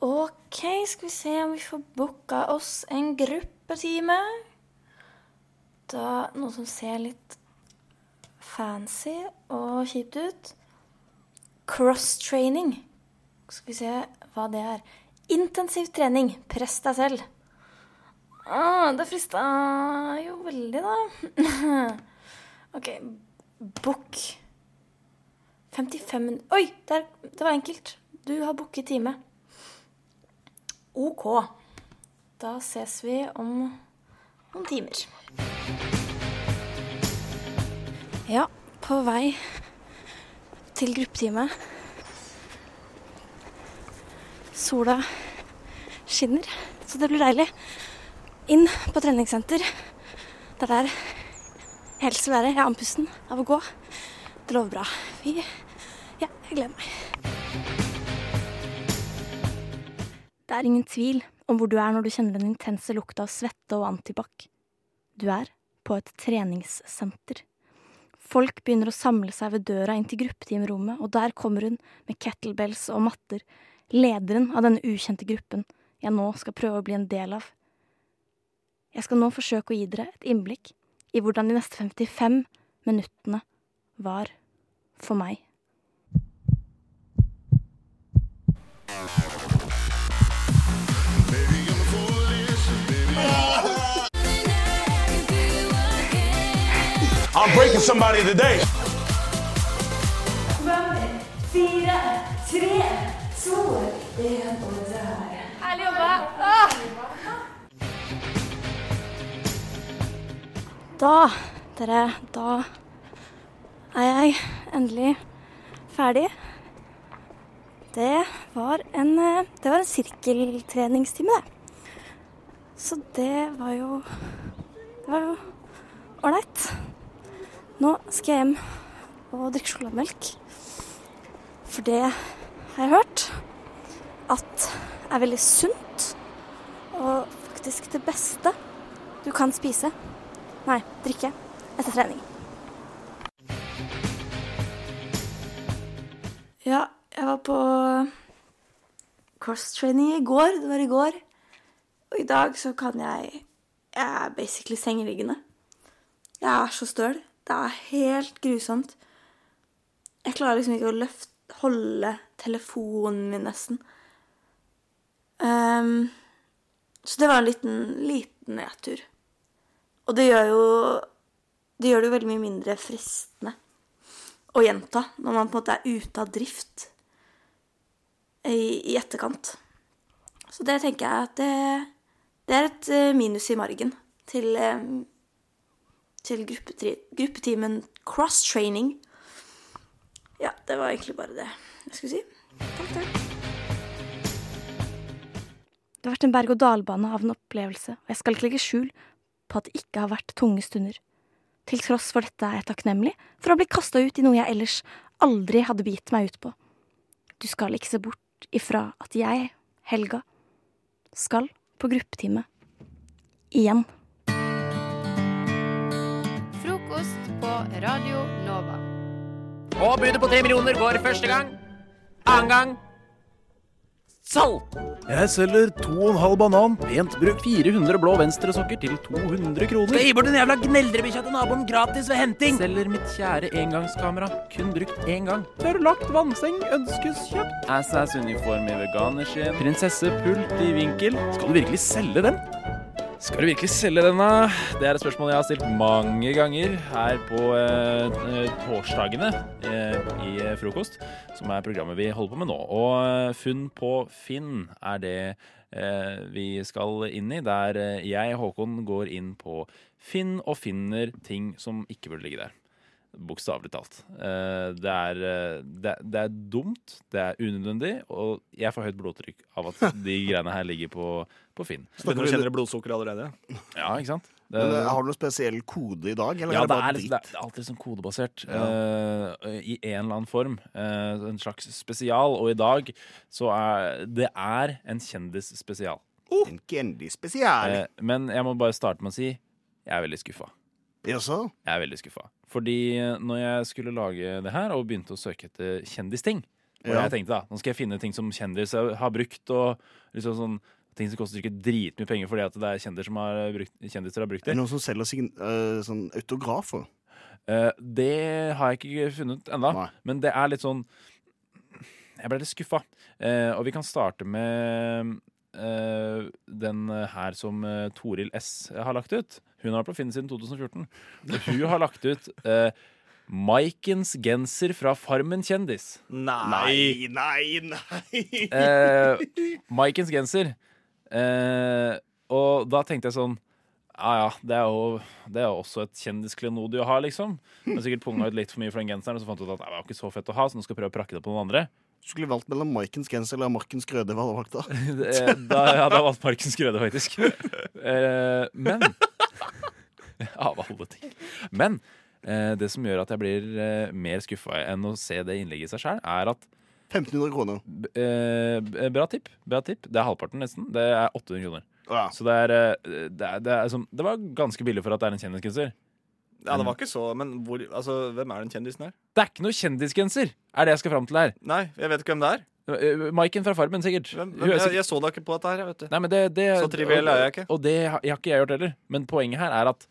OK, skal vi se om vi får booka oss en gruppetime. Da noe som ser litt fancy og kjipt ut. Cross-training. Skal vi se hva det er. Intensiv trening. Press deg selv. Ah, det frista jo veldig, da. OK. Book. 55 minutter Oi, der, det var enkelt. Du har booket time. OK. Da ses vi om noen timer. Ja, på vei til gruppetime. Sola skinner, så det blir deilig. Inn på treningssenter. Det er der jeg helst vil være. Jeg er andpusten av å gå. Det lover bra. Vi Ja, jeg gleder meg. Det er ingen tvil om hvor du er når du kjenner den intense lukta av svette og antibac. Du er på et treningssenter. Folk begynner å samle seg ved døra inn til gruppetimerommet, og der kommer hun med kettlebells og matter, lederen av denne ukjente gruppen jeg nå skal prøve å bli en del av. Jeg skal nå forsøke å gi dere et innblikk i hvordan de neste 55 minuttene var for meg. I'm breaking somebody today. Fem, fire, tre, to, en, og der. Herlig jobba! Ah! Da, dere, da er jeg endelig ferdig. Det var en, det var en sirkeltreningstime, det. Så det var jo Det var jo ålreit. Nå skal jeg hjem og drikke sjokolademelk. For det har jeg hørt at er veldig sunt. Og faktisk det beste du kan spise. Nei, drikke etter trening. Ja, jeg var på cross-training i går. Det var i går. Og i dag så kan jeg Jeg er basically sengeliggende. Jeg er så støl. Det er helt grusomt. Jeg klarer liksom ikke å løfte, holde telefonen min, nesten. Um, så det var en liten, liten nedtur. Og det gjør jo Det gjør det jo veldig mye mindre fristende å gjenta når man på en måte er ute av drift i, i etterkant. Så det tenker jeg at det, det er et eh, minus i margen til, eh, til gruppetimen cross-training. Ja, det var egentlig bare det jeg skulle si. Takk, takk. Det har vært en berg-og-dal-bane av en opplevelse, og jeg skal ikke legge skjul på at det ikke har vært tunge stunder. Til tross for dette er jeg takknemlig for å bli kasta ut i noe jeg ellers aldri hadde begitt meg ut på. Du skal ikke se bort ifra at jeg, Helga, skal på gruppetime. Igjen. Radio Nova. Og budet på tre millioner går første gang. Annen gang salg. Jeg selger to og en halv banan, pent brukt 400 blå venstresokker til 200 kroner. Skal gi bort den jævla gneldrebikkja til naboen gratis ved henting. Selger mitt kjære engangskamera, kun brukt én gang. Tørrlagt vannseng ønskes kjøpt. Assas-uniform i veganerskinn. Prinsessepult i vinkel. Skal du virkelig selge den? Skal du virkelig selge denne? Det er et spørsmål jeg har stilt mange ganger her på eh, eh, torsdagene eh, i frokost, som er programmet vi holder på med nå. Og eh, Funn på Finn er det eh, vi skal inn i, der eh, jeg, Håkon, går inn på Finn og finner ting som ikke burde ligge der. Bokstavelig talt. Eh, det, er, eh, det, det er dumt, det er unødvendig, og jeg får høyt blodtrykk av at de greiene her ligger på, på Finn. Begynner å kjenne blodsukker allerede. Ja, ikke sant? Det- Men, eh, har du noen spesiell kode i dag? Eller ja, er det det er, det er alltid sånn kodebasert. Ja. Uh, I en eller annen form. Uh, en slags spesial. Og i dag så er det er en kjendisspesial. En kjendisspesial. Uh, men jeg må bare starte med å si jeg er veldig skuffa. Jaså? Jeg er veldig skuffa. Fordi når jeg skulle lage det her, og begynte å søke etter kjendisting Og Ja. jeg tenkte da, nå skal jeg finne ting som kjendiser har brukt, og liksom sånn ting som koster ikke dritmye penger fordi at det er kjendiser som har brukt, kjendiser har brukt Er det det. noen som selger sin, uh, sånn autografer? Uh, det har jeg ikke funnet ennå, men det er litt sånn Jeg ble litt skuffa. Uh, og vi kan starte med eh, den her som eh, Toril S har lagt ut. Hun har vært på Finn siden 2014. Og hun har lagt ut eh, Maikens genser fra Farmen kjendis. Nei, nei, nei. Eh, Maikens genser. Eh, og da tenkte jeg sånn Ja ja, det er jo, det er også et kjendisklenodie å ha, liksom. Men sikkert punga ut litt for mye for den genseren, og så fant jeg ut at det var ikke så fett å ha, så nå skal jeg prøve å prakke det på noen andre. Du skulle valgt mellom Maikens genser eller Markens grøde. Hva hadde valgt da? Da jeg hadde jeg valgt Markens grøde, faktisk. Eh, men Av alle ting. Men eh, det som gjør at jeg blir eh, mer skuffa enn å se det innlegget i seg sjøl, er at 1500 kroner. Eh, bra tipp. Bra tipp. Det er halvparten, nesten. Det er 800 kroner. Ja. Så det er, eh, det, er, det, er som, det var ganske billig for at det er en kjendisgenser. Ja, det var ikke så, men hvor, altså, hvem er den kjendisen her? Det er ikke noe kjendisgenser, er det jeg skal fram til her. Nei, jeg vet ikke hvem det er. Eh, Maiken fra Farmen, sikkert. Hvem, Hun er jeg, jeg så da ikke på dette her, jeg vet du. Nei, men det, det, Så triviell er jeg ikke. Og det jeg har ikke jeg gjort heller. Men poenget her er at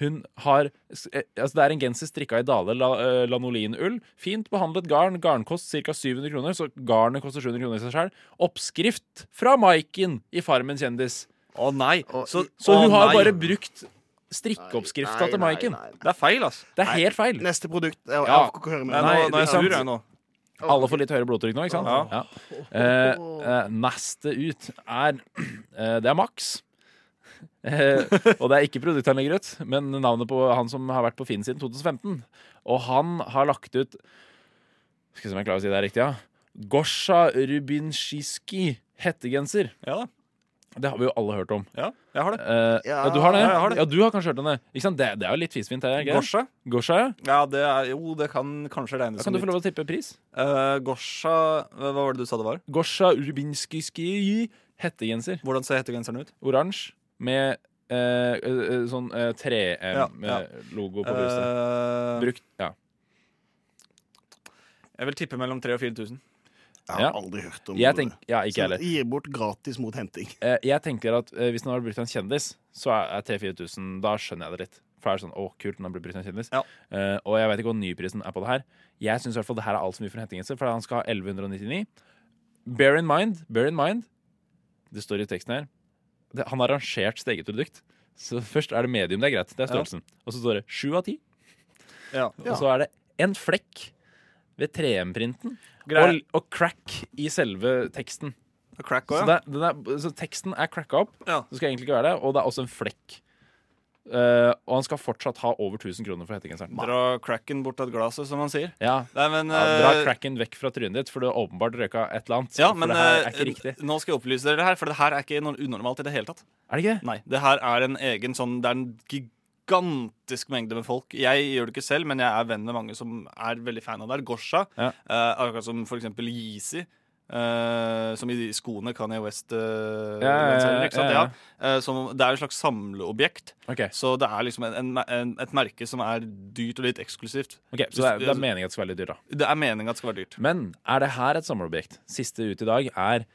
hun har eh, Altså Det er en genser strikka i Dale la, eh, lanolineull. Fint behandlet garn. Garnkost ca. 700 kroner, så garnet koster 700 kroner i seg sjøl. Oppskrift fra Maiken i Farmen kjendis. Å nei. Så, Så hun har nei. bare brukt strikkeoppskrifta til Maiken. nei, nei. Det er feil, altså. Det er helt feil. Neste produkt. Jeg, jeg Ja. jeg, Nei, nå er jeg sur, jeg nå. Alle får litt høyere blodtrykk nå, ikke sant? Ja. Ja. Eh, eh, neste ut er eh, Det er Max. Eh, og det er ikke produktet han legger ut, men navnet på han som har vært på Finn siden 2015. Og han har lagt ut Skal vi se om jeg klarer å si det er riktig, ja. Gosha Rubinsjiski hettegenser. Ja da. Det har vi jo alle hørt om. Ja, jeg har det. Uh, ja, Ja, du har det? ja, jeg har det. Ja, du har kanskje hørt om det. Ikke sant? Det, det er jo litt fisefint. Gosha? Gosha, ja. Ja, det er, jo, det kan kanskje regnes Da kan du få lov å tippe pris. Uh, Gosha Hva var det du sa det var? Gosha Rubinskiski hettegenser. Hvordan ser hettegenseren ut? Oransje med eh, eh, sånn eh, Ja, ja. 3M-logo på huset. Eh, Brukt, ja. Jeg vil tippe mellom 3000 og 4000. Jeg Ja. har aldri hørt om Jeg tenk, ja, ikke Så. Gir bort gratis mot henting. Eh, jeg tenker at eh, hvis den hadde brukt en kjendis, så er 3000-4000 Da skjønner jeg det litt. For det er sånn, å kult, den har blitt brukt en kjendis Eh, Og jeg vet ikke hva nyprisen er på det her. Jeg syns det her er altfor mye for en hentingelse, for han skal ha 1199. Bear in mind, bear in mind Det står i teksten her det, Han har arrangert sitt eget produkt. Så først er det medium, det er greit. Det er størrelsen. Og så står det 7 av 10. Ja. Og så er det en flekk ved 3M-printen og, og crack i selve teksten. Crack så, også, det, ja. er- så teksten er cracka opp. Ja. Det skal egentlig ikke være det. Og det er også en flekk. Eh, og han skal fortsatt ha over 1000 kroner for hettegenseren. Dra cracken bort av glasset, som han sier. Ja. Nei, men, ja, dra eh, cracken vekk fra trynet ditt, for du har åpenbart røyka et eller annet. Ja, men det her ikke riktig. nå skal jeg opplyse dere her, for det her er ikke noe unormalt i det hele tatt. Er det ikke det? Nei, det her er en egen sånn Det er en gigantisk mengde med folk. Jeg gjør det ikke selv, men jeg er venn med mange som er veldig fan av det. her. Gosha, Ja. akkurat som for eksempel Yeezy. Eh, som i skoene Kanye West uh, Ja, ja, ja, ikke ja, ja. Ja. Eh, som, det er et slags samleobjekt. Okay. Så det er liksom en, en, en, et merke som er dyrt og litt eksklusivt. Ok, Så det er, det er meningen at det skal være litt dyrt, da. Det er meningen at det skal være dyrt. Men er det her et samleobjekt? Siste ut i dag er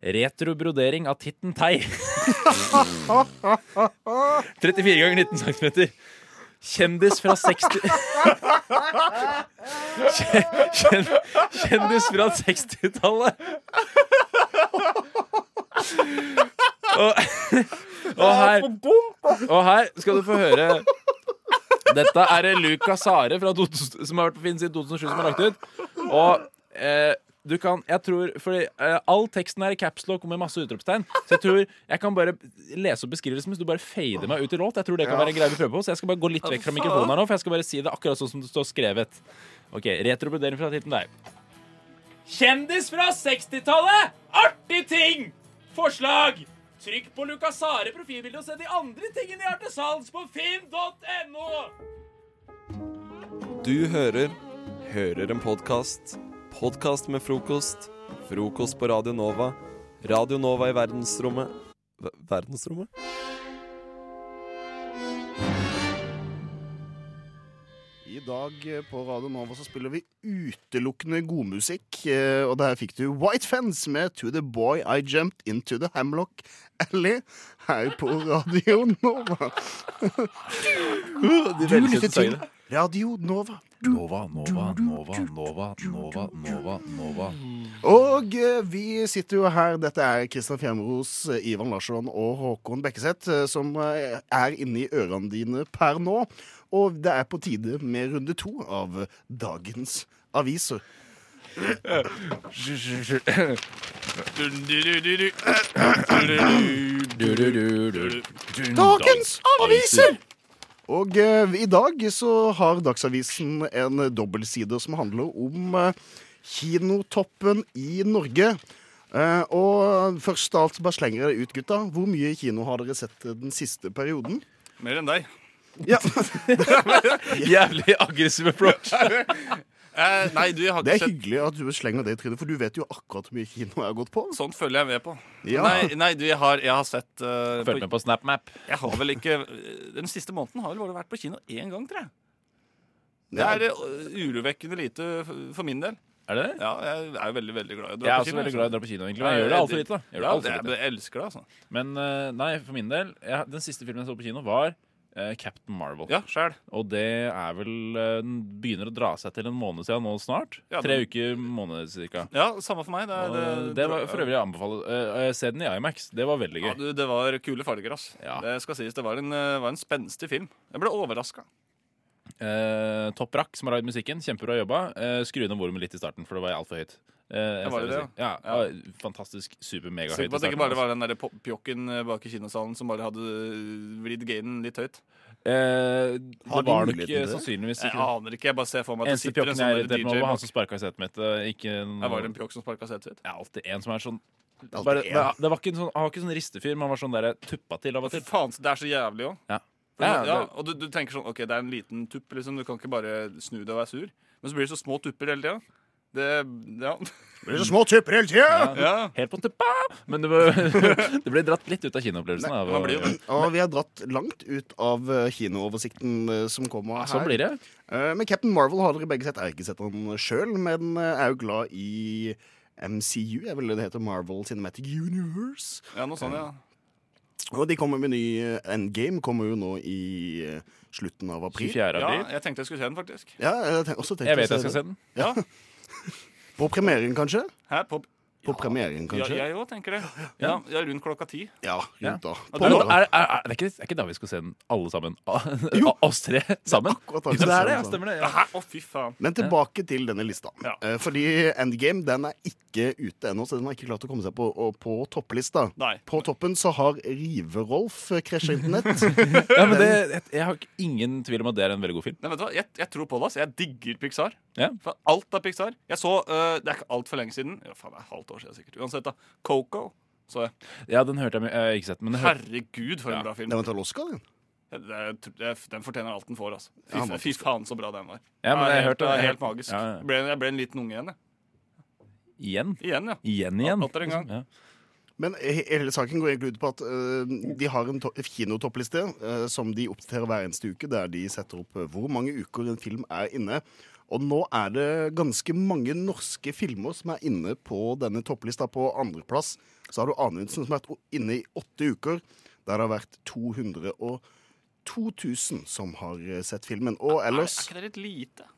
Retrobrodering av Titten Tei. 34 ganger 19 cm. Kjendis fra 60 Kjen- kjen- Kjendis fra 60-tallet. Og, og, her, og her skal du få høre Dette er Lucas Sare fra 2000, som har vært på Finn siden 2007 som har lagt ut. Og eh, du kan Jeg tror Fordi eh, all teksten er i capslock med masse utropstegn. Så jeg tror jeg kan bare lese opp beskrivelsen hvis du bare fader meg ut i låt. Jeg tror det kan Ja. være en greie vi prøver på Så jeg skal bare gå litt vekk fra mikrofonen her nå, for jeg skal bare si det akkurat sånn som det står skrevet. Ok, Retrobrodering fra titten der. Kjendis fra 60-tallet! Artig ting! Forslag! Trykk på Lucas Are profilbilde og se de andre tingene jeg har til salgs på finn.no! Du hører Hører en podkast. Podkast med frokost. Frokost på Radio Nova. Radio Nova i verdensrommet v Verdensrommet? I dag eh, på Radio Nova så spiller vi utelukkende godmusikk. eh, Og der fikk du White Fence med To The Boy I Jumped Into The Hamlock Alley her på Radio Nova. Du lytter til. Radio Nova. Nova, Nova, Nova, Nova, Nova, Nova, Nova. Og eh, vi sitter jo her, dette er Kristian Fjemros, eh, Ivan Larsson og Håkon Bekkeseth, eh, som er inne i ørene dine per nå. Og det er på tide med runde to av dagens aviser. Dagens aviser! Og eh, i dag så har Dagsavisen en dobbeltside som handler om eh, kinotoppen i Norge. Eh, og først av alt, bare slenger jeg det ut, gutta. Hvor mye kino har dere sett den siste perioden? Mer enn deg. Ja. Jævlig aggressiv approach. Eh, nei, du, jeg har Det ikke er sett hyggelig at du slenger det i trynet, for du vet jo akkurat hvor mye kino jeg har gått på. Sånt følger jeg med på. Ja. Nei, nei, du, jeg har, jeg har sett uh, Følg med på SnapMap. Jeg har vel ikke Den siste måneden har vel bare vært på kino én gang, tror jeg. Det er uh, urovekkende lite f- for min del. Er det det? Ja, jeg er jo veldig veldig glad i å dra Jeg er på også kino. veldig glad i å dra på kino, egentlig. Men jeg gjør det altfor lite. da. Jeg gjør det ja, alt for det- lite. jeg elsker det, altså. Men eh, nei, for min del jeg, Den siste filmen jeg så på kino, var eh, Captain Marvel. Ja, selv. Og det er vel eh, begynner å dra seg til en måned siden nå snart. Ja, Tre den- uker, måned cirka. Ja, samme for meg. Det, det, det var for øvrig jeg anbefaler Se den i Imax. Det var veldig Ja, gøy. du, det var kule farger, ass. Det skal sies, det var en, var en spenstig film. Jeg ble overraska. Eh, Topp Rack, som har lagd musikken, kjempebra jobba. Eh, skru ned volumet litt i starten, for det var altfor høyt. Eh, var det det, ja? ja? ja, Fantastisk super-megahøyt. høyt Så at det ikke bare var den der pjokken uh, bak i kinosalen som bare hadde uh, vridd gainen litt høyt? Eh, det var nok sannsynligvis ikke Jeg aner ikke. Jeg bare ser for meg at Eneste pjokken sånn jeg er irritert med, var han som sparka i setet mitt. eh, Ikke Ja, var det en pjokk som sparka setet sitt? Ja, alltid en som er sånn bare, det, Det var ikke en sånn, Han var ikke sånn ristefyr, men han var sånn der tuppa til av og til. Faen, det er så jævlig òg. Ja. Ja, Ja, ja, og du, du tenker sånn OK, det er en liten tupp, liksom. Du kan ikke bare snu deg og være sur. Men så blir det så små tupper hele tida. Det Ja. Blir det så små tupper hele tida? Ja. Helt på tuppa! Men det, var, det ble dratt litt ut av kinoopplevelsen. av ja. Og vi har dratt langt ut av eh, kinooversikten eh, som kommer her. sånn blir det. Eh, Men Captain Marvel har dere begge sett. Jeg har ikke sett den sjøl, men jeg er jo glad i MCU, er vel det heter. Marvel Cinematic Universe. Ja, noe sånt, ja. Og de kommer med ny Endgame, kommer jo nå i slutten av april. 24. Ja, jeg tenkte jeg skulle se den, faktisk. Ja, jeg, tenk, også tenkte Jeg vet jeg skal se den. Ja. På premieren, kanskje? Hæ? På, På premieren, kanskje? Ja, jeg òg tenker det. Ja, ja, rundt klokka ti. Ja, Ja. rundt da. På er, er, er, det ikke, er ikke da vi skal se den alle sammen? Oss tre sammen? det er det, ja, stemmer det. Ja. Å, fy faen. Men tilbake til denne lista. Ja. Eh, Fordi Endgame den er ikke ute ennå, så den har ikke klart å komme seg på, på topplista. Nei. På toppen så har Rive-Rolf eh, krasja internett. Ja, men det, jeg, jeg har ingen tvil om at det er en veldig god film. Nei, vet du hva? Jeg, jeg tror på det. ass. Jeg digger Pixar. Ja. For alt er Pixar. Jeg så, uh, Det er ikke altfor lenge siden. Ja, faen, det er halvt år siden sikkert. Uansett, da. Coco så jeg. Ja, den hørte jeg, mye. jeg har ikke sett. Men jeg Herregud, for en Ja. bra film. Den vant Oscar, den. Det det- Den fortjener alt den får. altså. Fy, Ja, fy faen, så bra den var. Ja, men det er jeg helt, hørte- det er helt magisk. ja, ja. Jeg, ble, jeg ble en liten unge igjen, jeg. igjen? Igjen, ja. Igjen igjen. Atter en gang. Ja. Men hele saken går egentlig ut på at uh, de har en kinotoppliste uh, som de oppdaterer hver eneste uke, der de setter opp eh, hvor mange uker en film er inne. Og nå er det ganske mange norske filmer som er inne på denne topplista. På andreplass så har du Anundsen som har vært inne i åtte uker. Der det har vært 202 000 som har eh, sett filmen. Og ellers Er ikke det litt lite?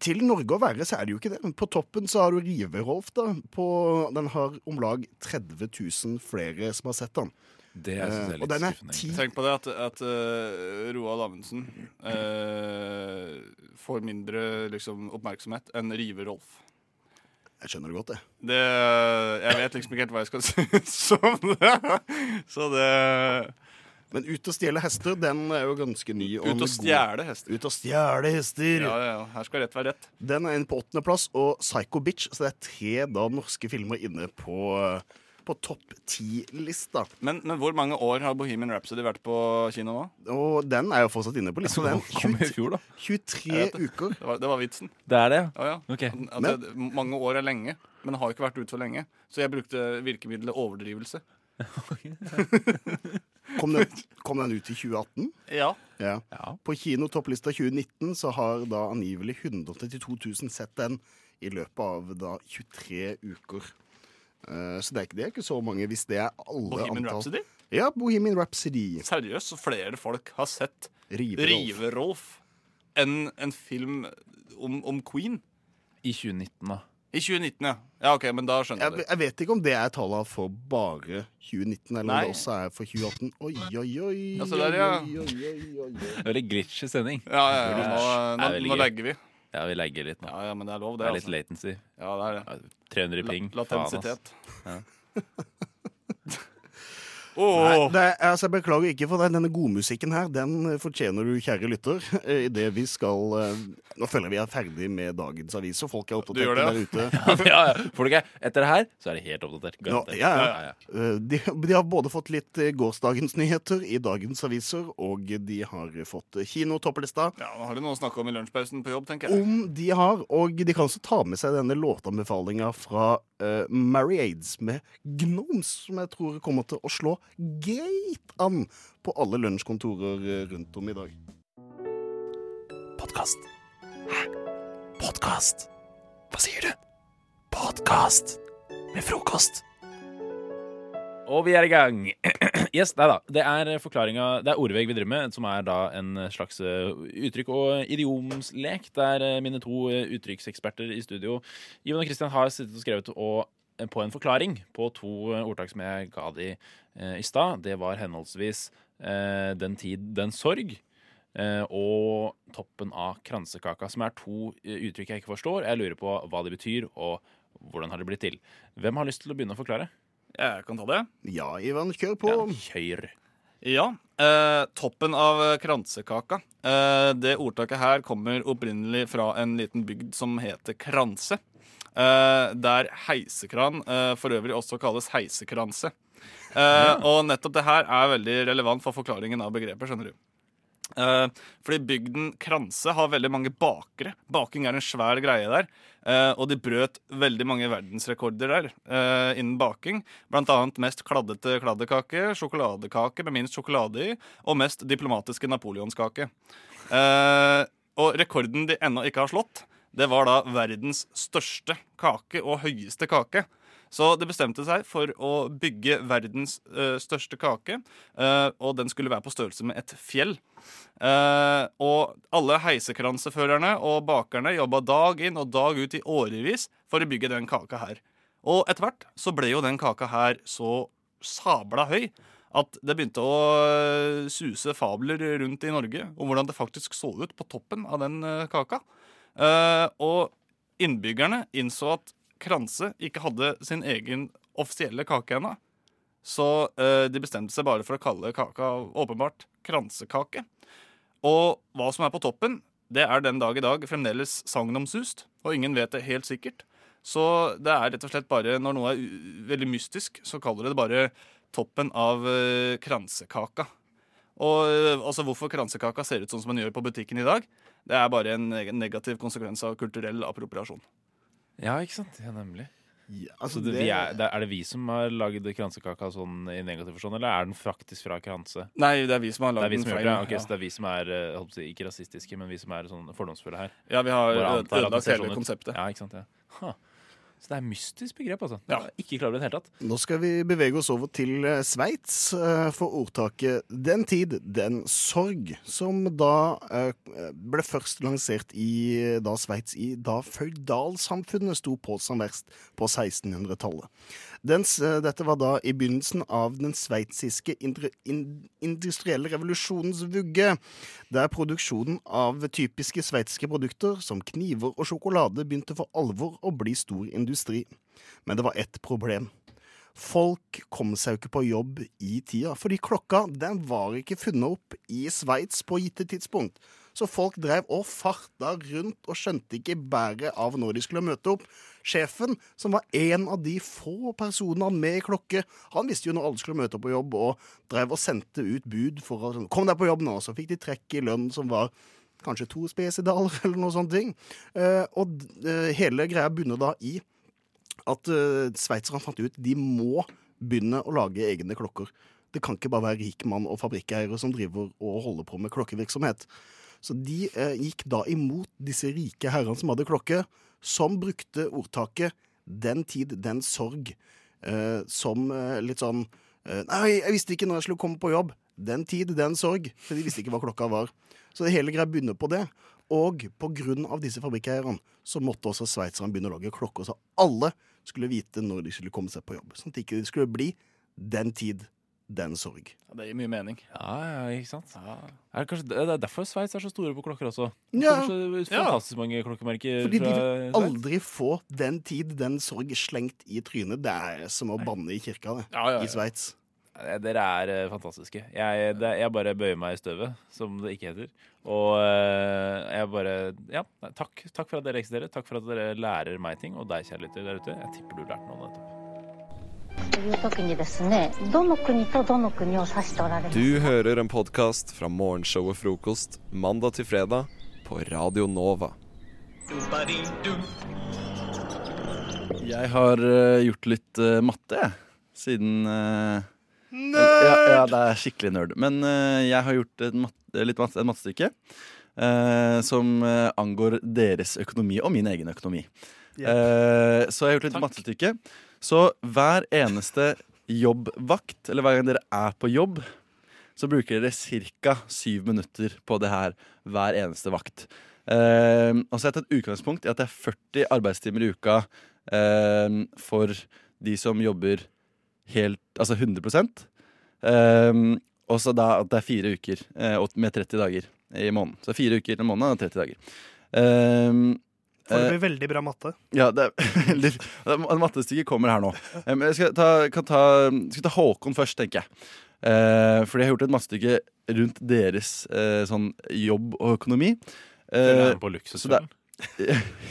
til Norge å være, så er det jo ikke det. På toppen så har du Rive-Rolf, da. På, den har om lag 30 000 flere som har sett den. Det jeg synes er Eh, litt er skuffende, Tenk på det at, at uh, Roald Amundsen øh, får mindre liksom, oppmerksomhet enn Rive-Rolf. Jeg skjønner det godt, det. Det, jeg vet liksom ikke helt hva jeg skal synes om det. Så det Men Ut og stjele hester, den er jo ganske ny. Ut og stjele hester. Ut og stjele hester. Ja, ja, ja. Her skal rett være rett. Den er inne på åttendeplass, og Psycho Bitch, så det er tre da norske filmer inne på, på topp ti-lista. Men, men hvor mange år har Bohemian Rhapsody vært på kino nå? Og den er jo fortsatt inne på lista. Den. Kom i fjor, da. 23 det. uker. Det var, det var vitsen. Det er det, ja. Oh, ja. Okay. At det, mange år er lenge, men det har ikke vært ute for lenge. Så jeg brukte virkemiddelet overdrivelse. Kom den, kom den ut i 2018? Ja. Ja. På kinotopplista 2019 så har da angivelig 132 000 sett den i løpet av da 23 uker. Eh, så det er, ikke, det er ikke så mange, hvis det er alle Bohemian antall. Rhapsody? Ja, Bohemian Rhapsody. Seriøst, så flere folk har sett Rive-Rolf. Enn en film om, om Queen. I 2019, da. I 2019, ja. Ja, ok, men da skjønner jeg Jeg, det. jeg vet ikke om det er tallene for bare 2019, eller Nei. om det også er for 2018. Oi, oi, oi. Ja, der, ja. oi, oi, oi, oi. Veldig glitchy sending. Ja, ja, ja. Nå, er nå, nå legger vi. Ja, vi legger litt nå. Ja, ja, men det er lov, det. Det er litt altså. latency. Ja, det er det. 300 ping. La- latensitet. Faen, altså. Ja. Nei, det er, altså, jeg beklager ikke for deg. Denne godmusikken her, den fortjener du, kjære lytter. eh, I det vi skal eh, Nå føler jeg vi er ferdig med dagens avis, og folk er oppdatert der ute. ja, ja. Folk er. Etter det her så er det helt oppdatert. Ja, ja, ja. Eh, De, de har både fått litt gårsdagens nyheter i dagens aviser, og de har fått kinotopplista. Ja, nå har de noe å snakke om i lunsjpausen på jobb, tenker jeg. Om de har, og de kan også ta med seg denne låtanbefalinga fra uh, Marriades med Gnomes, som jeg tror kommer til å slå greit an på alle lunsjkontorer eh, rundt om i dag. Podkast. Hæ? Podkast? Hva sier du? Podkast med frokost. Og vi er i gang. Yes, nei da. Det er forklaringa Det er ordvegg vi driver med, som er da en slags eh, uttrykk- og idiomslek, der eh, mine to eh, uttrykkseksperter i studio, Ivan og Christian, har sittet og skrevet og, på en forklaring på to ordtak som jeg ga de i stad. Det var henholdsvis Den tid, den sorg. og toppen av kransekaka, som er to uttrykk jeg ikke forstår. Jeg lurer på hva de betyr, og hvordan har det blitt til. Hvem har lyst til å begynne å forklare? Jeg kan ta det. Ja, Ivan, kjør på. Kjør. Ja. Eh, toppen av eh, kransekaka. Eh, det ordtaket her kommer opprinnelig fra en liten bygd som heter Kranse. Eh, der heisekran eh, for øvrig også kalles heisekranse. Eh, og nettopp det her er veldig relevant for forklaringen av begrepet, skjønner du. Eh, fordi bygden Kranse har veldig mange bakere. Baking er en svær greie der. eh, og de brøt veldig mange verdensrekorder der eh, innen baking. Blant annet mest kladdete kladdekake, sjokoladekake med minst sjokolade i, og mest diplomatiske napoleonskake. Og rekorden de ennå ikke har slått, det var da verdens største kake og høyeste kake. Så det bestemte seg for å bygge verdens uh, største kake, uh, og den skulle være på størrelse med et fjell. Uh, og alle heisekranseførerne og bakerne jobba dag inn og dag ut i årevis for å bygge den kaka her. Og etter hvert så ble jo den kaka her så sabla høy at det begynte å suse fabler rundt i Norge om hvordan det faktisk så ut på toppen av den kaka. Uh, og innbyggerne innså at Kranse ikke hadde sin egen offisielle kake ennå. Så eh, de bestemte seg bare for å kalle kaka åpenbart kransekake. Og hva som er på toppen, det er den dag i dag fremdeles sagnomsust, og ingen vet det helt sikkert. Så det er rett og slett bare når noe er veldig mystisk, så kaller de det bare toppen av eh, kransekaka. Og eh, altså hvorfor kransekaka ser ut sånn som den gjør på butikken i dag, det er bare en negativ konsekvens av kulturell appropriasjon. Ja, ikke sant? Ja, nemlig. altså, det, det- er, det, er det vi som har lagd kransekaka sånn i negativ forstand, eller er den faktisk fra kranse? Nei, det er vi som har lagd den feil. det? Ja. Så det er vi som er eh, si, ikke rasistiske, men vi som er sånn fordomsfulle her? Ja, vi har ødelagt hele sånn konseptet. Ja, ikke sant? Ja. Ha. Så det er mystisk begrep, altså. Er Ikke klar over det i det hele tatt. Nå skal vi bevege oss over til eh, Sveits eh, for ordtaket 'Den tid, den sorg', som da eh, ble først lansert i da Sveits i da føydalsamfunnet sto på som verst på 1600-tallet. Dens, eh, dette var da i begynnelsen av den sveitsiske industrielle revolusjonens vugge, der produksjonen av typiske sveitsiske produkter som kniver og sjokolade begynte for alvor å bli stor industri. Men det var ett problem. Folk kom seg jo ikke på jobb i tida, fordi klokka den var ikke funnet opp i Sveits på gitte tidspunkt. Så folk drev og farta rundt og skjønte ikke bæret av når de skulle møte opp. Sjefen, som var en av de få personene med klokke, han visste jo når alle skulle møte opp på jobb, og drev og sendte ut bud for å Kom deg på jobb nå! Så fikk de trekk i lønn som var kanskje to spesidaler, eller noe sånt. ting. Eh, og eh, hele greia bunner da i at uh, sveitserne fant ut de må begynne å lage egne klokker. Det kan ikke bare være rikmann og fabrikkeiere som driver og holder på med klokkevirksomhet. Så de eh, gikk da imot disse rike herrene som hadde klokke, som brukte ordtaket 'den tid, den sorg' eh, som eh, litt sånn eh, Nei, jeg visste ikke når jeg skulle komme på jobb. Den tid, den sorg. For de visste ikke hva klokka var. Så det hele greia begynner på det. Og av disse fabrikkeierne så måtte også sveitserne begynne å lage klokker, så alle skulle vite når de skulle komme seg på jobb. Sånn at det ikke skulle bli den tid, den sorg. Ja, det gir mye mening. Ja, ja, ikke sant? Er det, kanskje, det er derfor Sveits er så store på klokker også. Ja. Ja. Fantastisk mange klokkemerker Fordi de vil aldri få den tid, den sorg slengt i trynet. Det er som å banne i kirka, det. Ja, ja, ja. I Sveits. Dere er eh, fantastiske. Jeg, det, jeg bare bøyer meg i støvet, som det ikke heter. Og eh, jeg bare Ja, takk, takk for at dere eksisterer. Takk for at dere lærer meg ting. Og deg, kjære lytter der ute. Jeg tipper du lærte noe nettopp. Du hører en podkast fra morgenshowet Frokost mandag til fredag på Radio Nova. Jeg har eh, gjort litt uh, matte, jeg. Siden Nerd! Ja, ja, det er skikkelig nerd. Men jeg har gjort et matte, litt matte, et mattestykke eh, som angår deres økonomi og min egen økonomi. Eh, så jeg har gjort litt mattestykke. Så hver eneste jobbvakt, eller hver gang dere er på jobb, så bruker dere ca. syv minutter på det her hver eneste vakt. Eh, og så har jeg tatt utgangspunkt i at det er 40 arbeidstimer i uka eh, for de som jobber helt, altså 100 eh, Og så da at det er fire uker eh, med 30 dager i måneden. Så fire uker i måneden og 30 dager. Eh, Foreløpig veldig bra matte. ja, det er veldig Mattestykket kommer her nå. Eh, Men jeg skal ta, kan ta, skal ta Håkon først, tenker jeg. Eh, fordi jeg har gjort et mattestykke rundt deres eh, sånn jobb og økonomi. Eh, Føler er på er-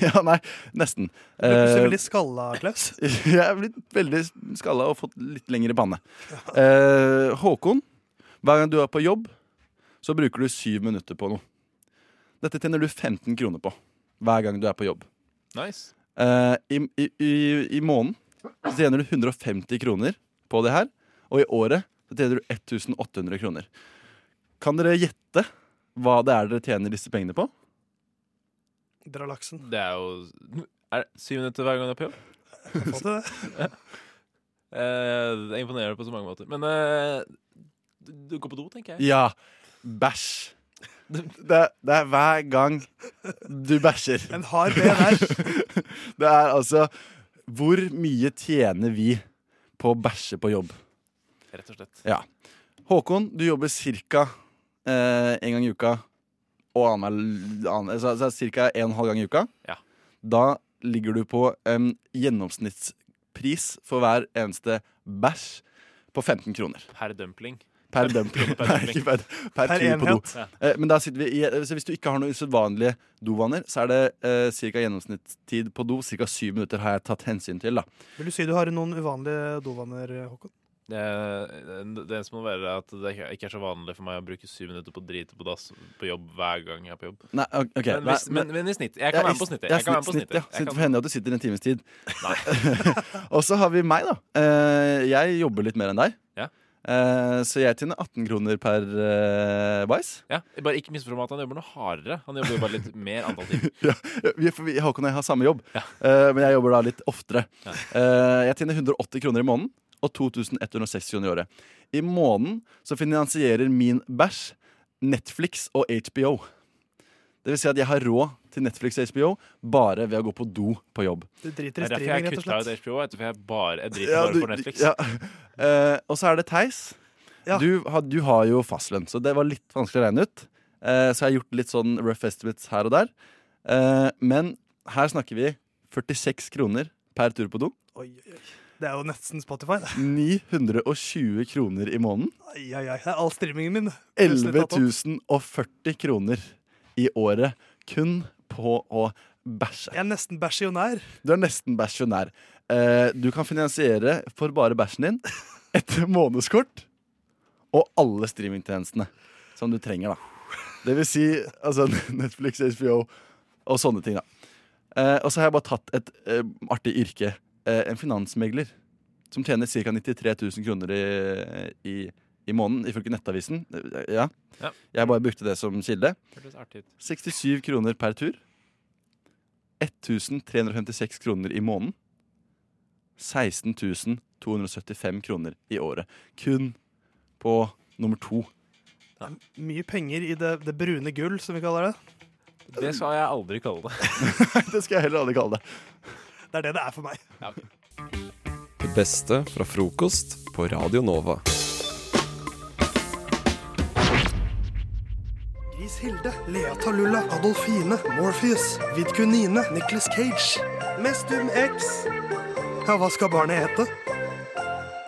ja, nei, nesten. Du er Eh, veldig skalla, Klaus. jeg er blitt veldig skalla og fått litt lengre panne. Eh, Håkon, hver gang du er på jobb, så bruker du syv minutter på noe. Dette tjener du 15 kroner på hver gang du er på jobb. Nice. Eh, i, i, i, I måneden så tjener du 150 kroner på det her, og i året så tjener du 1800 kroner. Kan dere gjette hva det er dere tjener disse pengene på? Dra laksen. Det er jo er det Syv minutter hver gang du er på jobb? Det. Eh, det imponerer på så mange måter. Men eh, du, du går på do, tenker jeg. Ja. Bæsj. Det, det er hver gang du bæsjer. En hard BNR. det er altså Hvor mye tjener vi på å bæsje på jobb? Rett og slett. Ja. Håkon, du jobber ca. Eh, en gang i uka. Og annen, så, så ca. en og en halv gang i uka. Ja. Da ligger du på en gjennomsnittspris for hver eneste bæsj på 15 kroner. Per dumpling. Per dumpling. Per tur på do. Ja. Eh, Men da sitter vi i, så hvis du ikke har noen usedvanlige dovaner, så er det eh, ca. gjennomsnittstid på do. Ca. syv minutter har jeg tatt hensyn til. da Vil du si du har noen uvanlige dovaner, Håkon? Det, det eneste må være at det ikke er så vanlig for meg å bruke syv minutter på å drite på dass på jobb hver gang jeg er på jobb. Nei, ok, ok. men, hvis, men, men i snitt. Jeg kan Ja, være med på snittet. ja, Jeg kan være med på snitt, snittet. Ja, snitt kan- for henne at du sitter en times tid. og så har vi meg, da. Eh, jeg jobber litt mer enn deg. Ja. Eh, så jeg tjener 18 kroner per uh, Wise. Ja, bare ikke misforstå meg at han jobber noe hardere. Han jobber jo bare litt mer antall timer. ja, vi, Håkon og jeg har samme jobb, eh, men jeg jobber da litt oftere. Eh, jeg tjener 180 kroner i måneden og 2160 kroner i året. I måneden så finansierer min bæsj Netflix og HBO. Det vil si at jeg har råd til Netflix og HBO bare ved å gå på do på jobb. Du driter i streaming, rett og kutta slett. ut HBO. vet du, For jeg, bare, jeg driter Ja, bare du- for Netflix. Ja. Uh, og så er det Theis. Du, har- du har jo fastlønn, så det var litt vanskelig å regne ut. Uh, så jeg har gjort litt sånn rough estimates her og der. Uh, men her snakker vi 46 kroner per tur på do. Oi, oi, oi. Det er jo nesten Spotify. det. 920 kroner i måneden. Ai, ai, ai. Det er all streamingen min. Plutselig tatt opp. 11 040 kroner i året kun på å bæsje. Jeg er nesten bæsjonær. Du er nesten bæsjonær. Eh, du kan finansiere for bare bæsjen din et månedskort og alle streamingtjenestene som du trenger, da. Det vil si altså, Netflix, HBO og sånne ting, da. Eh, og så har jeg bare tatt et eh, artig yrke. En finansmegler som tjener ca. 93 000 kroner i, i, i måneden, ifølge Nettavisen. Eh, Ja. Ja. Jeg bare brukte det som kilde. Hørtes artig ut. 67 kroner per tur. 1356 kroner i måneden. 16 275 kroner i året. Kun på nummer to. Mye penger i det, det brune gull, som vi kaller det. Det skal jeg aldri kalle det. det skal jeg heller aldri kalle det. Det er det det er for meg. Det beste fra frokost på Radio Nova. Gris Hilde, Lea Talulla, Adolfine, Morpheus, Vidkunine, Nicholas Cage, Mestum X. Ja, hva skal barnet hete?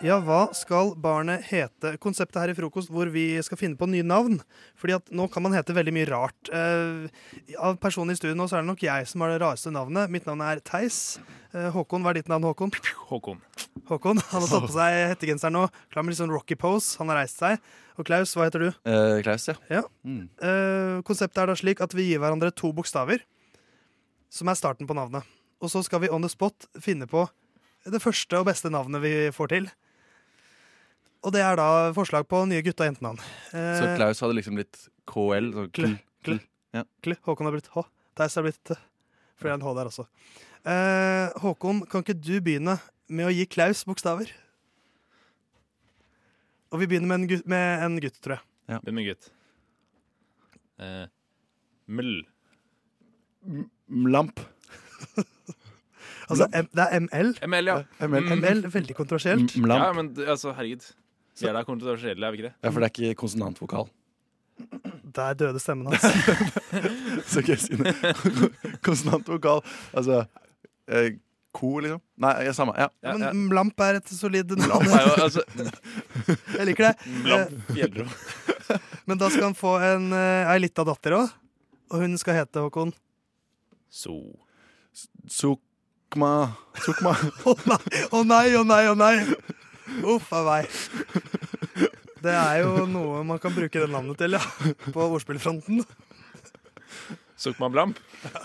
Ja, hva skal barnet hete? Konseptet her i frokost hvor vi skal finne på nye navn. Fordi at nå kan man hete veldig mye rart. Eh, av personen i studio nå så er det nok jeg som har det rareste navnet. Mitt navn er Theis. Eh, Håkon, hva er ditt navn, Håkon? Håkon. Håkon, Han har tatt på seg hettegenseren nå. Klar med litt sånn rocky pose. Han har reist seg. Og Klaus, hva heter du? Eh, Klaus, ja. Ja. Mm. Eh, konseptet er da slik at vi gir hverandre to bokstaver, som er starten på navnet. Og så skal vi on the spot finne på det første og beste navnet vi får til. Og det er da forslag på nye gutta- og jentenavn. Eh, Så Klaus hadde liksom blitt KL. Så Kl. kl, kl. Ja. Kl. Håkon har blitt H. Theis har blitt T. For det er en H der også. Eh, Håkon, kan ikke du begynne med å gi Klaus bokstaver? Og vi begynner med en gutt, med en gutt tror jeg. Hvem er gutt? Eh, Ml. Mlamp. Altså, M, det er ML. ML, ja. ML. ML, veldig kontroversielt. Ja, men det- altså, herregud. Vi er da kontroversielle, er vi ikke det? Ja, for det er ikke konsonantvokal. Der døde stemmen hans. Så ikke jeg si det. Konsonantvokal. Altså eh, Ko, liksom? Nei, ja, samme. Ja. Ja, men Mlamp er et solid navn. Altså- Jeg liker det. Mlamp Fjellro. Men da skal han få en, eh, ei lita datter òg. Og hun skal hete Håkon. So. Sukma. Sukma. Å nei, å nei, å nei! å nei Uff a meg. Det er jo noe man kan bruke det navnet til, ja. På ordspillfronten. Sukma Blamp.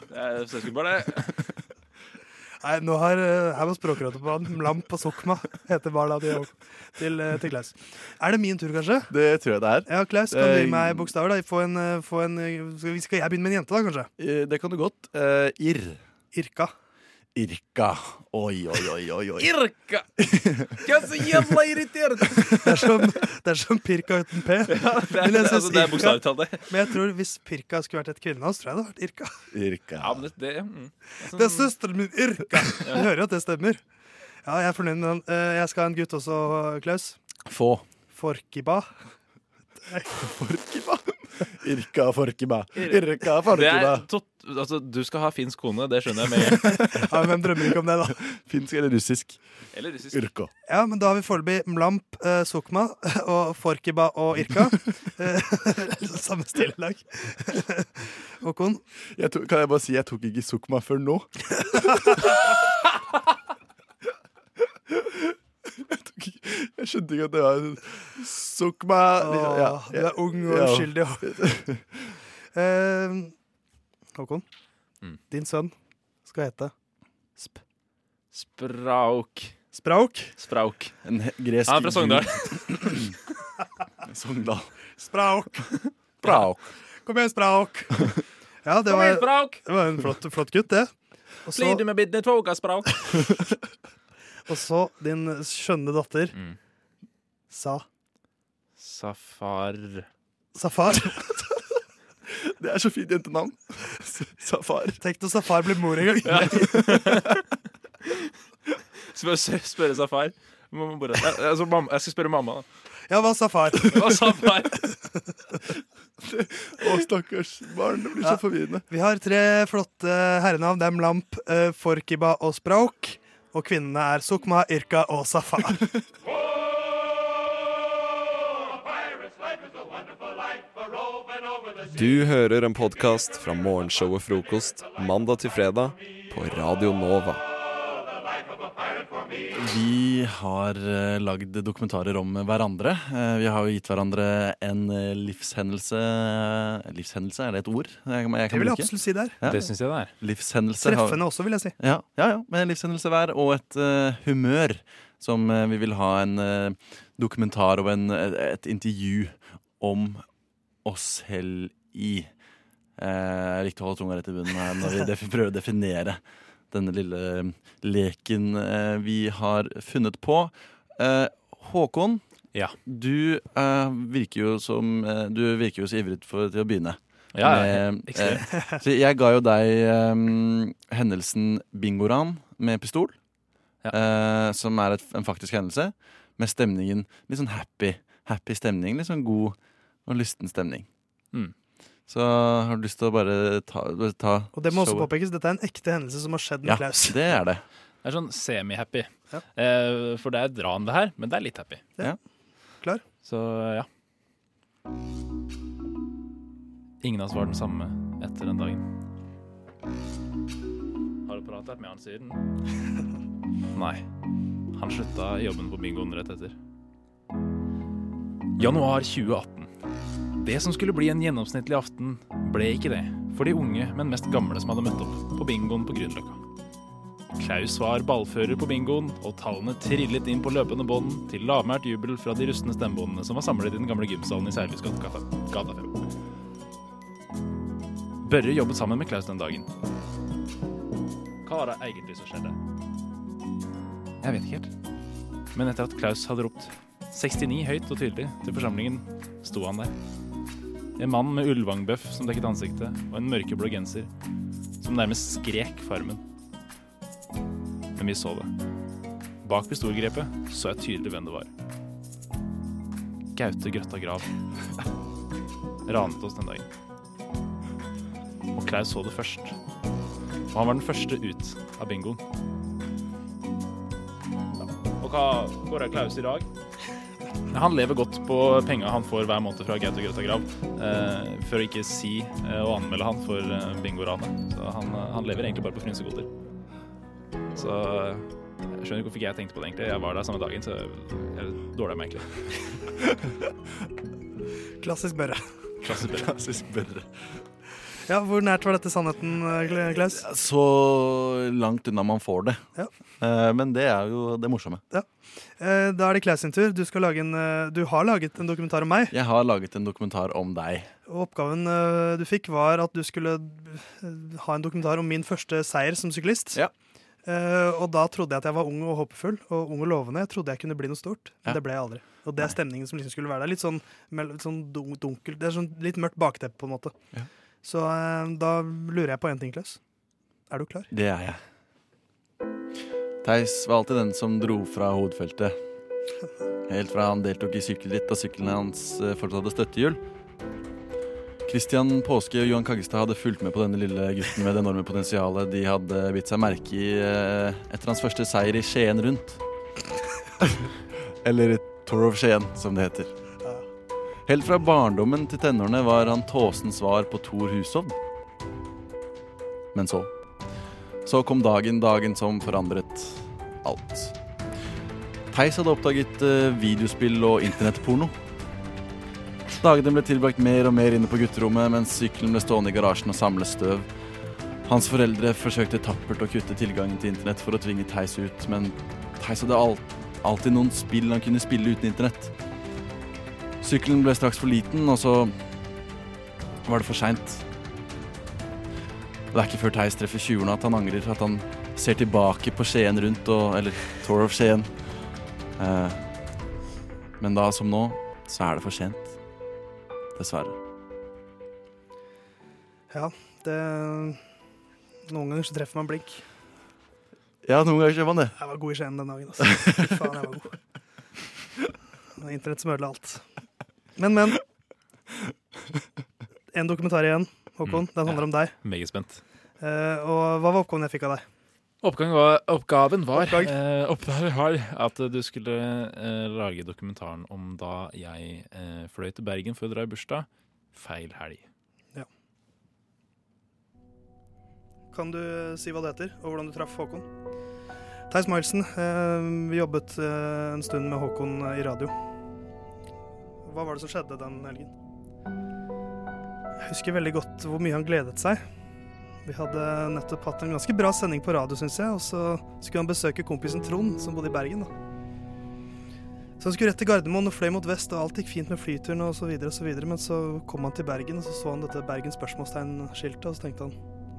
Det er bare det. Nei, nå har, eh, Her var Språkrådet på han. Mlamp og Sokma heter barna til, til, eh, til Klaus. Er det min tur, kanskje? Det tror jeg det er. Ja, Klaus, kan du Eh, gi meg bokstaver? da? Få en, eh, få en, eh, skal, jeg begynne med en jente, da, kanskje? Eh, Det kan du godt. Uh, irr. Irka. Irka. Oi, oi, oi, oi. oi. Irka! er så jævla irritert! Det er som, det er som Pirka uten P. det er- Men jeg altså, det er Irka-. Men jeg tror hvis Pirka skulle vært et kvinnenavn, så tror jeg det hadde vært Irka. Irka. Ja, men det, det mm. Det er søsteren min Irka! Du hører jo at det stemmer. Ja, jeg er fornøyd med den. Eh, Jeg skal ha en gutt også, Klaus. Få. Forkiba. Forkiba. Irka Forkiba. Irka Det Forkiba. altså, du skal ha finsk kone, det skjønner jeg med en gang. Ja, Hvem drømmer ikke om det, da? Finsk eller russisk? Eller russisk. Irka. Ja, men da har vi foreløpig Mlamp, eh, Sukma og Forkiba og Irka. Samme stillelag. lag. Håkon? Jeg tok, kan jeg bare si jeg tok ikke Sukma før nå? Jeg, tok ikke, jeg skjønte ikke at det var Sukma liksom, ja, du er ung og uskyldig. ja. Eh, Håkon, Mm. din sønn skal hete Sp Sprauk. Sprauk. Sprauk. En gresk Han er fra Sogndal. Sogndal. Sprauk. Sprauk. Kom igjen, Sprauk. Ja, det Kom var, igjen, Sprauk! det var en flott, flott gutt, det. Og så, Blir du med bidne tvoga, Sprauk? Og så din skjønne datter Mm. Sa Safar. Safar. Det er så fint jentenavn. Safar. Tenk når Safar blir mor en gang. Spør, spørre Safar. Må- må bare- altså, mamma, jeg skal spørre mamma. da. Ja, hva Safar? Hva Safar? Å, stakkars barn. Det blir så Ja. forvirrende. Vi har tre flotte herrenavn. Det er Mlamp, eh, Forkiba og Sprauk. Og kvinnene er Sukma, Irka og Safar. Du hører en podkast fra morgenshow og Frokost mandag til fredag på Radio Nova. Vi har uh, lagd dokumentarer om hverandre. Eh, vi har jo gitt hverandre en eh, livshendelse Livshendelse, er det et ord? Jeg, kan- jeg kan Det vil jeg absolutt si det er. Ja. Det syns jeg det er. Livshendelse har- Treffende også, vil jeg si. Ja, ja, ja, med en livshendelse hver, og et uh, humør som uh, vi vil ha en uh, dokumentar og en, et, et intervju om oss selv i. Eh, riktig å holde tunga rett i bunnen her når vi prøver å definere denne lille leken eh, vi har funnet på. Eh, Håkon, du eh, virker jo som Du virker jo så ivrig for, til å begynne. Ja, ja, Med, så jeg ga jo deg hendelsen bingoran med pistol, eh, som er et, en faktisk hendelse, med stemningen litt sånn happy. Happy stemning, litt sånn god og lysten stemning. Mm. Så har du lyst til å bare ta, ta Og det må også showet? påpekes, dette er en ekte hendelse som har skjedd med Ja, Klaus. det er det. Det er sånn semi-happy. Eh, for det er et ran, det her, men det er litt happy. Ja. Klar? Så ja. Ingen av oss var den samme etter den dagen. Har du pratet med han siden? Nei. Han slutta jobben på bingoen rett etter. Januar 2018. Det som skulle bli en gjennomsnittlig aften, ble ikke det. For de unge, men mest gamle som hadde møtt opp på bingoen på Grünerløkka. Klaus var ballfører på bingoen, og tallene trillet inn på løpende bånd til lavmælt jubel fra de rustne stemmebåndene som var samlet i den gamle gymsalen i Seilhus gata 5. Børre jobbet sammen med Klaus den dagen. Hva var det egentlig som skjedde? Jeg vet ikke helt. Men etter at Klaus hadde ropt 69 høyt og tydelig til forsamlingen, sto han der. En mann med ullvangbøff som dekket ansiktet, og en mørkeblå genser som nærmest skrek farmen. Men vi så det. Bak pistolgrepet så jeg tydelig hvem det var. Gaute Grøtta Grav. Ranet oss den dagen. Og Klaus så det først. Og han var den første ut av bingoen. Og hva går det Klaus i dag? Han lever godt på penga han får hver måned fra Gaute Grøtta Grav. Eh, for å ikke si eh, og anmelde han for eh, bingoranet. Så han, eh, han lever egentlig bare på frynsegoder. Så eh, jeg skjønner ikke hvorfor ikke jeg tenkte på det, egentlig. Jeg var der samme dagen, så jeg dårlig av meg, egentlig. Klassisk Børre. Klassisk Børre. Klassisk Børre. Ja, Hvor nært var dette sannheten, Klaus? Så langt unna man får det. Ja. men det er jo det morsomme. Ja. Eh, Da er det Klaus sin tur. Du, en, eh, du har laget en dokumentar om meg. Jeg har laget en dokumentar om deg. Og oppgaven eh, du fikk, var at du skulle eh, ha en dokumentar om min første seier som syklist. Ja. og da trodde jeg at jeg var ung og håpefull og ung og lovende. Jeg trodde jeg kunne bli noe stort, men Ja. det ble jeg aldri. Og det er stemningen som liksom skulle være der. Litt sånn, litt sånn dun- dunkel Det er sånn litt mørkt bakteppe, på en måte. Så eh, da lurer jeg på én ting, Klaus. Er du klar? Det er jeg. Theis var alltid den som dro fra hovedfeltet. Helt fra han deltok i sykkelritt og sykkelen hans eh, fortsatt hadde støttehjul. Christian Påske og Johan Kaggestad hadde fulgt med på denne lille gutten med det enorme potensialet de hadde bitt seg merke i eh, etter hans første seier i Skien rundt. Eller Tour of Skien, som det heter. Helt fra barndommen til tenårene var han Tåsens svar på Thor Hushovd. Men så Så kom dagen, dagen som forandret alt. Theis hadde oppdaget eh, videospill og internettporno. Dagene ble tilbrakt mer og mer inne på gutterommet, mens sykkelen ble stående i garasjen og samle støv. Hans foreldre forsøkte tappert å kutte tilgangen til internett for å tvinge Theis ut, men Theis hadde alltid noen spill han kunne spille uten internett. Sykkelen ble straks for liten, og så var det for seint. Det er ikke før Theis treffer 20-årene at han angrer. At han ser tilbake på Skien rundt, og, eller Tour of Skien. Eh, men da, som nå, så er det for sent. Dessverre. Ja, det Noen ganger så treffer man blink. Ja, noen ganger gjør man det. Jeg var god i Skien den dagen. Altså. Fy faen, jeg var god. Internett som ødela alt. Men, men. En dokumentar igjen, Håkon. Den handler om deg. Meget spent. Eh, og hva var oppgaven jeg fikk av deg? Oppgaven var, oppgaven var, eh, oppgaven var at du skulle eh, lage dokumentaren om da jeg eh, fløy til Bergen for å dra i bursdag feil helg. Kan du si hva det heter, og hvordan du traff Håkon? Theis Milesen, eh, vi jobbet eh, en stund med Håkon eh, i radio. Hva var det som skjedde den helgen? Jeg husker veldig godt hvor mye han gledet seg. Vi hadde nettopp hatt en ganske bra sending på radio, syns jeg, og så skulle han besøke kompisen Trond, som bodde i Bergen. da. Så han skulle rett til Gardermoen og fløy mot vest, og alt gikk fint med flyturen så videre. Men så kom han til Bergen, og så så han dette Bergen spørsmålstegn-skiltet, og så tenkte han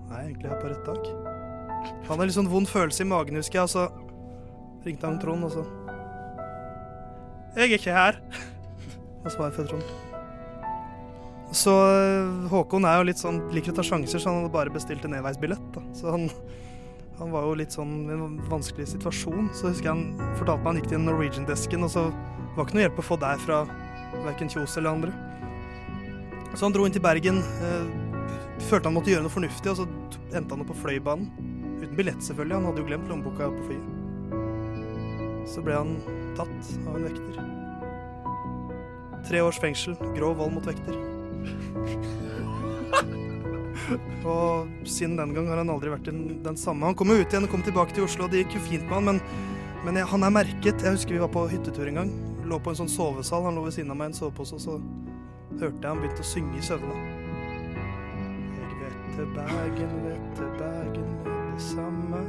Nei, egentlig er jeg på rett tak. Han hadde litt sånn vond følelse i magen, husker jeg, og så ringte han Trond, og så Jeg er ikke her. Og svaret fra Trond. Så øh, Håkon er jo litt sånn, liker å ta sjanser, så han hadde bare bestilt en enveisbillett. da. Så han, han var jo litt sånn i en vanskelig situasjon. Så husker jeg han fortalte meg han gikk til Norwegian-desken, og så var ikke noe hjelp å få der fra verken Kjos eller andre. Så han dro inn til Bergen. Øh, følte han måtte gjøre noe fornuftig, og så endte han opp på Fløibanen. Uten billett, selvfølgelig. Han hadde jo glemt lommeboka på flyet. Så ble han tatt av en vekter. Tre års fengsel, grov vold mot vekter. Og siden den gang har han aldri vært den, samme. Han kom jo ut igjen og kom tilbake til Oslo, og det gikk jo fint med han, men, men jeg, han er merket. Jeg husker vi var på hyttetur en gang. Lå på en sånn sovesal. Han lå ved siden av meg i en sovepose, og så hørte jeg han begynte å synge i søvne. Jeg vet til Bergen, vet til Bergen med det samme.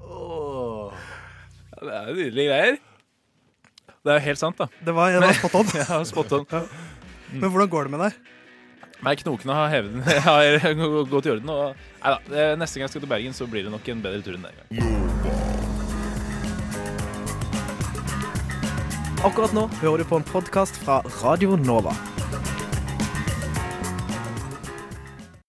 Ja, det er jo nydelige greier. Det er jo helt sant, da. Det var, det var spot on. ja, spot on. Men hvordan går det med deg? Nei, knokene har hevet den. har gått i orden. Og, nei da, neste gang jeg skal til Bergen, så blir det nok en bedre tur enn den gang. Akkurat nå hører du på en podkast fra Radio Nova.